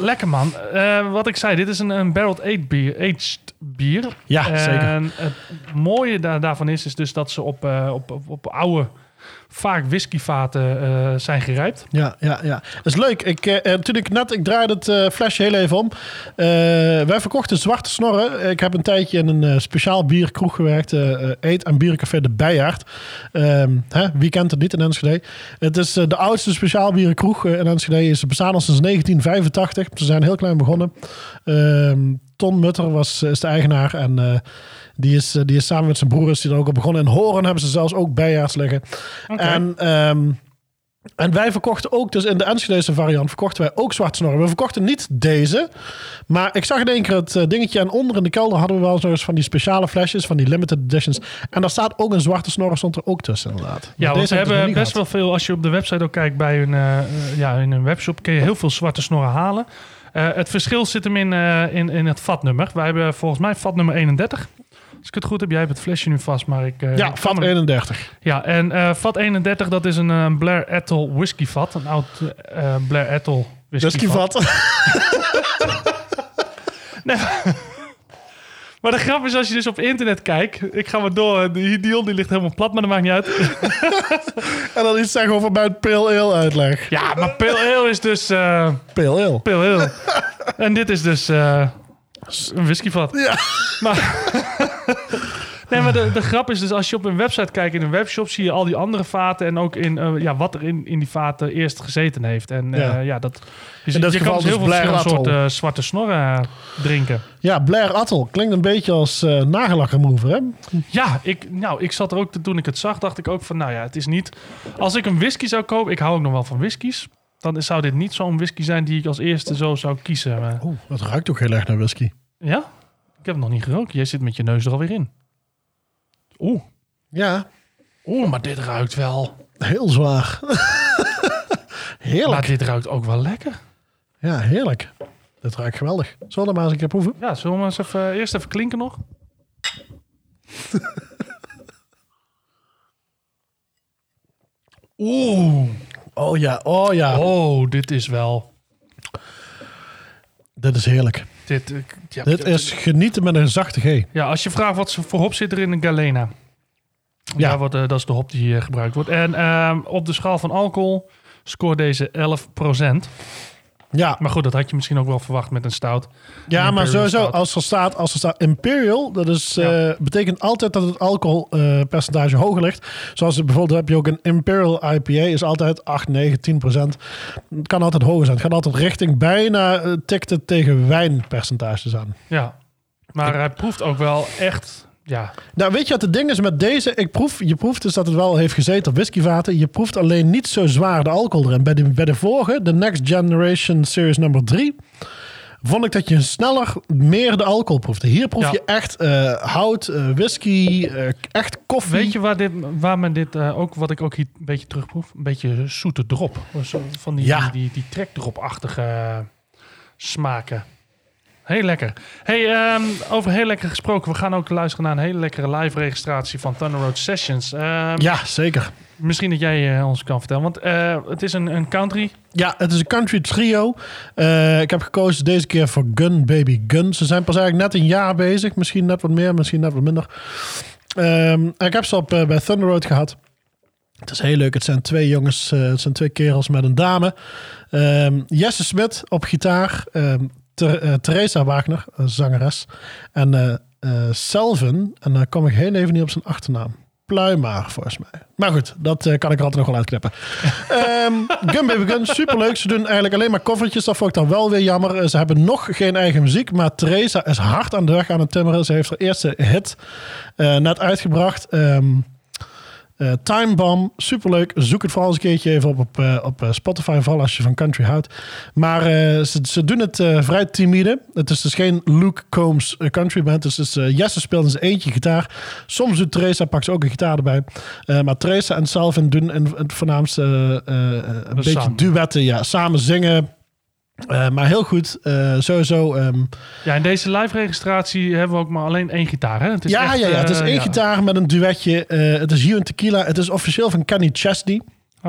lekker man. Eh, wat ik zei, dit is een, een barreled aged bier. Aged bier. Ja, zeker. En het mooie daar, daarvan is, is dus dat ze op, eh, op, op, op oude, vaak whiskyvaten eh, zijn gerijpt. Ja, ja, ja. Dat is leuk. Ik, ik net, ik draaide het flesje heel even om. Wij verkochten zwarte snorren. Ik heb een tijdje in een speciaal bierkroeg gewerkt. Eet- en Bierencafé de Bijaard. Ehm, hè, wie kent het niet in Enschede? Het is de oudste speciaal bierenkroeg eh, in Enschede. Is bestaan al sinds 1985. Ze zijn heel klein begonnen. Ehm, Ton Mutter was, is de eigenaar. En die, is, eh, die is samen met zijn broer is die er ook op begonnen. In Horen hebben ze zelfs ook bijaards liggen. En... ehm, en wij verkochten ook, dus in de Enschedese variant, verkochten wij ook zwarte snorren. We verkochten niet deze, maar ik zag in één keer het eh, dingetje. En onder in de kelder hadden we wel zo eens van die speciale flesjes, van die limited editions. En daar staat ook een zwarte snorren, stond er ook tussen inderdaad. Ja, want ze hebben best gehad. wel veel. Als je op de website ook kijkt bij hun, eh, ja, in hun webshop, kun je heel veel zwarte snorren halen. Het verschil zit hem in, in, in het vatnummer. Wij hebben volgens mij vatnummer 31. Als ik het goed heb, jij hebt het flesje nu vast, maar ik... eh, Ja, ik vat hem- 31. Ja, en eh, vat 31, dat is een eh, Blair Ethel whisky vat. Een oud Blair Ethel whisky, Dus vat. vat. (laughs) (laughs) Maar de grap is, als je dus op internet kijkt... Ik ga maar door, die Dion die ligt helemaal plat, maar dat maakt niet uit. (laughs) en dan iets zeggen over mijn pale ale uitleg. Ja, maar Pale Ale is dus... eh Pale ale. Pale Ale. en dit is dus een whiskyvat. Ja. (laughs) Maar, (laughs) nee, maar de, de grap is dus, als je op een website kijkt in een webshop, zie je al die andere vaten en ook in, eh, ja, wat er in, in die vaten eerst gezeten heeft. En eh, Ja. ja. dat. Dus In dat je kan dus heel dus veel verschillende Atoll. soorten zwarte snorren eh, drinken. Ja, Blair Attel. Klinkt een beetje als eh nagellakremover, hè? Ja, ik, nou, ik zat er ook, toen ik het zag, dacht ik ook van, nou ja, het is niet... Als ik een whisky zou kopen, ik hou ook nog wel van whiskies, dan zou dit niet zo'n whisky zijn die ik als eerste zo zou kiezen. Maar- Oeh, dat ruikt ook heel erg naar whisky. Ja? Ik heb het nog niet geroken. Jij zit met je neus er alweer in. Oeh. Ja, Oeh, maar dit ruikt wel... heel zwaar. (laughs) heerlijk. Maar dit ruikt ook wel lekker. Ja, heerlijk. Dit ruikt geweldig. Zullen we dat maar eens een keer proeven? Ja, zullen we maar eens even, eerst even klinken nog? (laughs) Oeh. Oh ja, oh ja. Oh, dit is wel... Dit is heerlijk. Dit, eh, ja, Dit is genieten met een zachte G. Ja, als je vraagt wat voor hop zit er in een Galena. Ja, Ja. wat, eh, dat is de hop die hier gebruikt wordt. En ehm, op de schaal van alcohol scoort deze 11%. Ja, Maar goed, dat had je misschien ook wel verwacht met een stout. ja Een maar sowieso, Stout. als er staat, als er staat Imperial, dat is, Ja. eh, betekent altijd dat het alcoholpercentage hoger ligt. Zoals bijvoorbeeld heb je ook een Imperial IPA, is altijd 8, 9, 10 procent. Het kan altijd hoger zijn. Het gaat altijd richting bijna uh, tikte tegen wijnpercentages aan. Ja, maar hij proeft ook wel echt... Ja, Nou, weet je wat het ding is met deze? Ik proef, je proeft dus dat het wel heeft gezeten op whiskyvaten. Je proeft alleen niet zo zwaar de alcohol erin. Bij de, bij de vorige, de Next Generation Series nummer 3, vond ik dat je sneller meer de alcohol proefde. Hier proef Ja. je echt eh, hout, eh, whisky, eh, echt koffie. Weet je waar, dit, waar men dit ook, wat ik ook hier een beetje terugproef? Een beetje zoete drop. Van die, Ja. die, die, die trekdrop-achtige smaken. Heel lekker. Hey, ehm, over heel lekker gesproken. We gaan ook luisteren naar een hele lekkere live registratie van Thunder Road Sessions. Ehm, Ja, zeker. Misschien dat jij eh, ons kan vertellen. Want eh, het is een, een country. Ja, het is een country trio. Eh, ik heb gekozen deze keer voor Gun Baby Gun. Ze zijn pas eigenlijk net een jaar bezig. Misschien net wat meer, misschien net wat minder. Ehm, ik heb ze op, bij Thunder Road gehad. Het is heel leuk. Het zijn twee jongens, het zijn twee kerels met een dame. Jesse Smit op gitaar. Ter- eh, Theresa Wagner, een zangeres. En eh eh Selvin, en daar kom ik heel even niet op zijn achternaam. Pluimaar, volgens mij. Maar goed, dat eh, kan ik er altijd nog wel uitknippen. (laughs) Ehm Gun Baby Gun, superleuk. Ze doen eigenlijk alleen maar covertjes. Dat vond ik dan wel weer jammer. Eh, Ze hebben nog geen eigen muziek. Maar Theresa is hard aan de weg aan het timmeren. Ze heeft haar eerste hit eh, net uitgebracht. Ehm eh, Time Bomb, superleuk. Zoek het vooral eens een keertje even op op, eh, op eh, Spotify, vooral als je van country houdt. Maar ze, ze doen het vrij timide. Het is dus geen Luke Combs country band. Dus, dus Jesse speelt in zijn eentje gitaar. Soms doet Teresa, pakt ze ook een gitaar erbij. Maar Teresa en Salvin doen in, het voornaamste eh, eh, een beetje samen. duetten. Ja, samen zingen. Eh, maar heel goed. Eh, sowieso... ehm, Ja, in deze live registratie hebben we ook maar alleen één gitaar. Hè? Het is ja, echt, ja, ja, het is eh, één ja. gitaar met een duetje. Het is You and Tequila. Het is officieel van Kenny Chesney.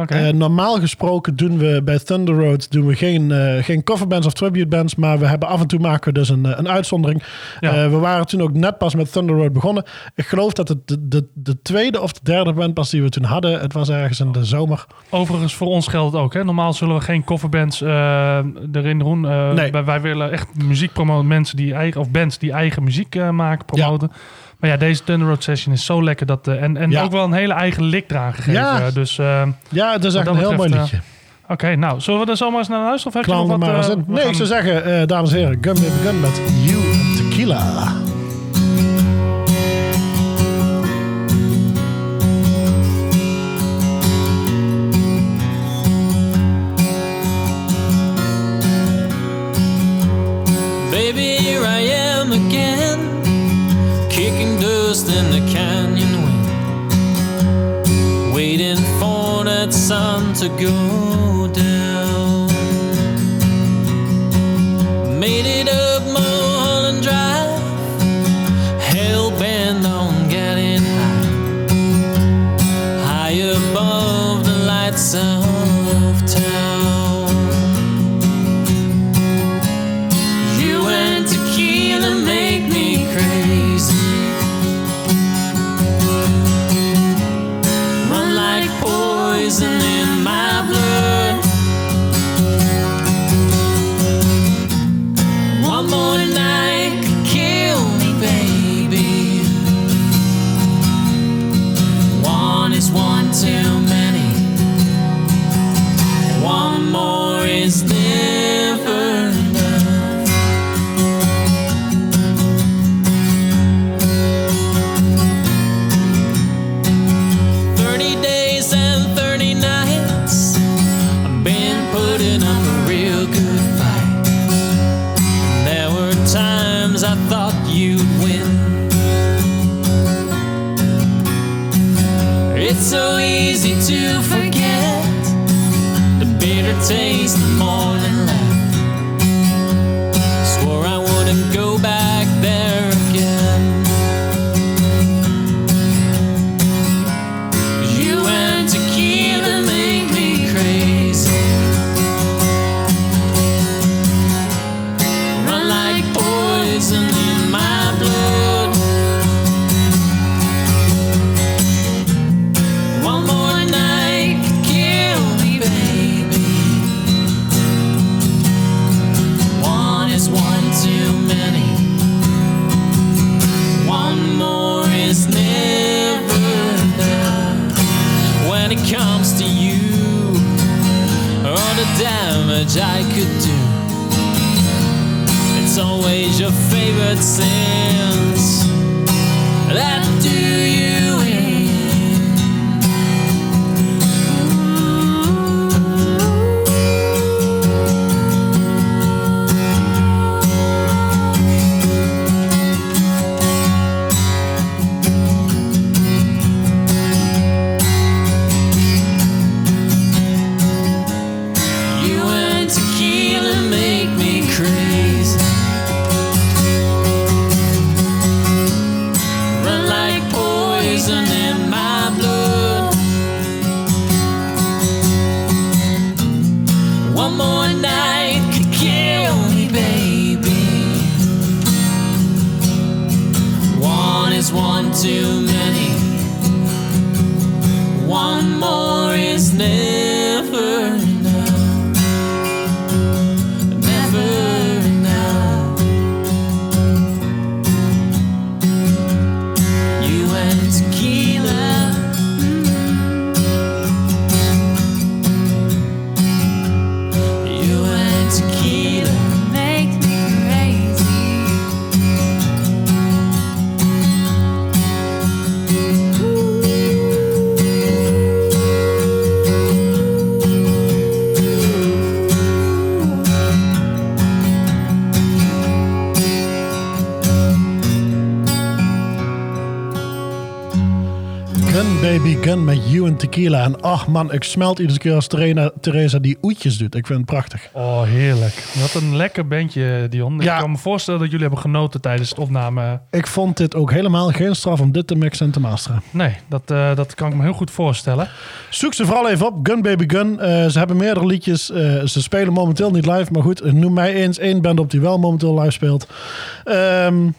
Eh, normaal gesproken doen we bij Thunder Road doen we geen, eh, geen coverbands of tribute bands, maar we hebben af en toe maken we dus een, eh, een uitzondering. Ja. We waren toen ook net pas met Thunder Road begonnen. Ik geloof dat het de, de, de tweede of de derde band pas die we toen hadden. Het was ergens in de zomer. Overigens, voor ons geldt het ook. Hè? Normaal zullen we geen coverbands erin doen. Nee. wij, wij willen echt muziek promoten. Mensen die eigen, of bands die eigen muziek maken, promoten. Maar ja, deze Thunder Road Session is zo lekker. Dat, eh, en en Ja. ook wel een hele eigen lik eraan gegeven. Ja. Dus eh, Ja, het is echt dat een heel mooi liedje. oké, nou, zullen we er zomaar eens naar luisteren? Of heb je nog wat, maar eh, Nee, gaan- ik zou zeggen, eh, dames en heren, Gun Baby Gun met You and Tequila. Dust in the canyon wind, waiting for that sun to go Baby Gun met You and Tequila. En ach man, ik smelt iedere keer als Theresa die oetjes doet. Ik vind het prachtig. Oh, heerlijk. Wat een lekker bandje, Dion. Ja. Ik kan me voorstellen dat jullie hebben genoten tijdens het opname. Ik vond dit ook helemaal geen straf om dit te mixen en te masteren. Nee, dat, eh, dat kan ik me heel goed voorstellen. Zoek ze vooral even op, Gun Baby Gun. Eh, ze hebben meerdere liedjes. Eh, ze spelen momenteel niet live, maar goed, noem mij eens één band op die wel momenteel live speelt. Ehm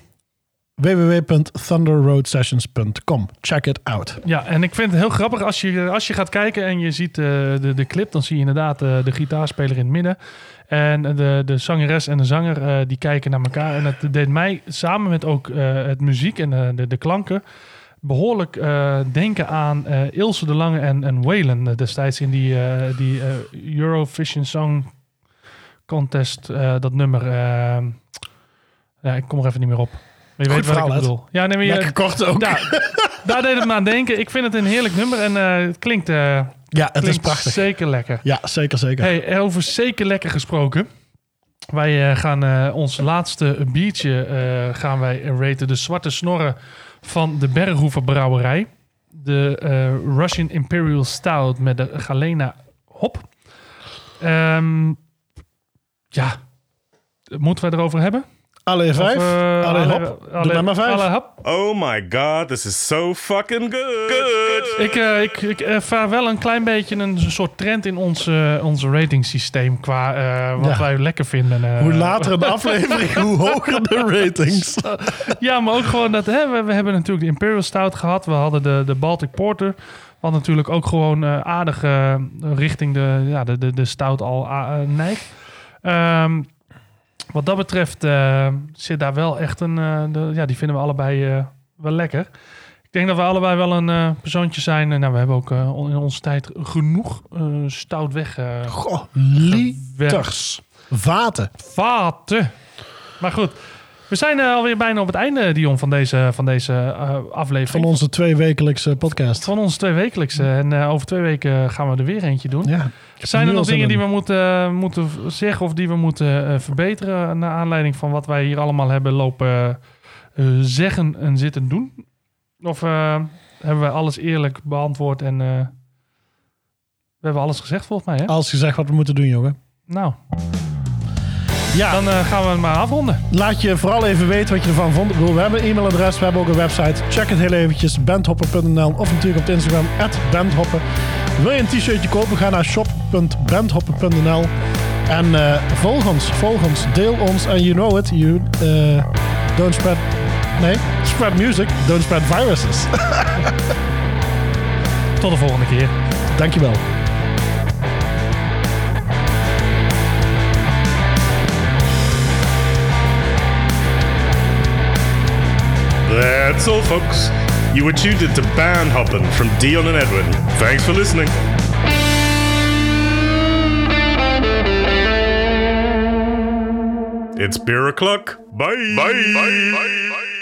www.thunderroadsessions.com. Check it out. Ja, en ik vind het heel grappig als je, als je gaat kijken en je ziet eh, de, de clip, dan zie je inderdaad eh, de gitaarspeler in het midden. En de, de zangeres en de zanger eh, die kijken naar elkaar. En het deed mij samen met ook het muziek en de, de klanken behoorlijk eh, denken aan eh, Ilse de Lange en, en Waylon destijds in die, die Eurovision Song Contest, dat nummer. ja, ik kom er even niet meer op. Maar je Goed weet wat ik Ed. bedoel. Ja, nee, maar je- Lekker kort ook. daar deed het me aan denken. Ik vind het een heerlijk nummer en eh, het klinkt, eh, Ja, het is prachtig. zeker lekker. Ja, zeker, zeker. Hey, over zeker lekker gesproken. Wij eh, gaan ons laatste biertje gaan wij raten. De Zwarte Snorren van de Berghoeven Brouwerij. De Russian Imperial Stout met de Galena hop. Ehm, ja, moeten we erover hebben? Alle vijf. Of, eh, alle alle- hop. alle- Doe maar maar vijf. alle hop. Oh my god, this is so fucking good. Good. Ik, eh, ik, ik ervaar wel een klein beetje een soort trend in ons, eh, ons ratingsysteem qua eh, wat Ja. wij lekker vinden. eh. Hoe later de aflevering, hoe hoger de ratings. (laughs) Ja, maar ook gewoon dat hè, we, we hebben natuurlijk de Imperial Stout gehad. We hadden de, de Baltic Porter. Wat natuurlijk ook gewoon eh, aardig eh, richting de, ja, de, de, de stout al eh, neigt. Ehm, wat dat betreft eh, zit daar wel echt een... eh, de, ja, die vinden we allebei eh, wel lekker. Ik denk dat we allebei wel een persoontje zijn. Nou, we hebben ook in onze tijd genoeg stout weg. Goh, liters. Vaten. Vaten. Maar goed, we zijn eh, alweer bijna op het einde, Dion, van deze, van deze eh, aflevering. Van onze twee wekelijkse podcast. Van onze twee wekelijkse. En eh, over twee weken gaan we er weer eentje doen. Ja. Zijn er nog dingen die we moeten, moeten zeggen of die we moeten eh, verbeteren... naar aanleiding van wat wij hier allemaal hebben lopen eh, zeggen en zitten doen? Of eh, hebben we alles eerlijk beantwoord en... eh, we hebben alles gezegd volgens mij, hè? Als gezegd wat we moeten doen, jongen. Nou, Ja, dan eh, gaan we het maar afronden. laat je vooral even weten wat je ervan vond. Ik bedoel, we hebben een e-mailadres, we hebben ook een website. Check het heel eventjes, bandhopper.nl of natuurlijk op het Instagram, bandhopper. Wil je een t-shirtje kopen, ga naar shop.bandhopper.nl en eh, volg ons, volg ons, deel ons en you know it, you eh, don't spread, nee, spread music, don't spread viruses. (laughs) Tot de volgende keer. Dankjewel. That's all, folks. You were tuned into Band Hoppin' from Dion and Edwin. Thanks for listening. It's beer o'clock. Bye. Bye. Bye. Bye. Bye.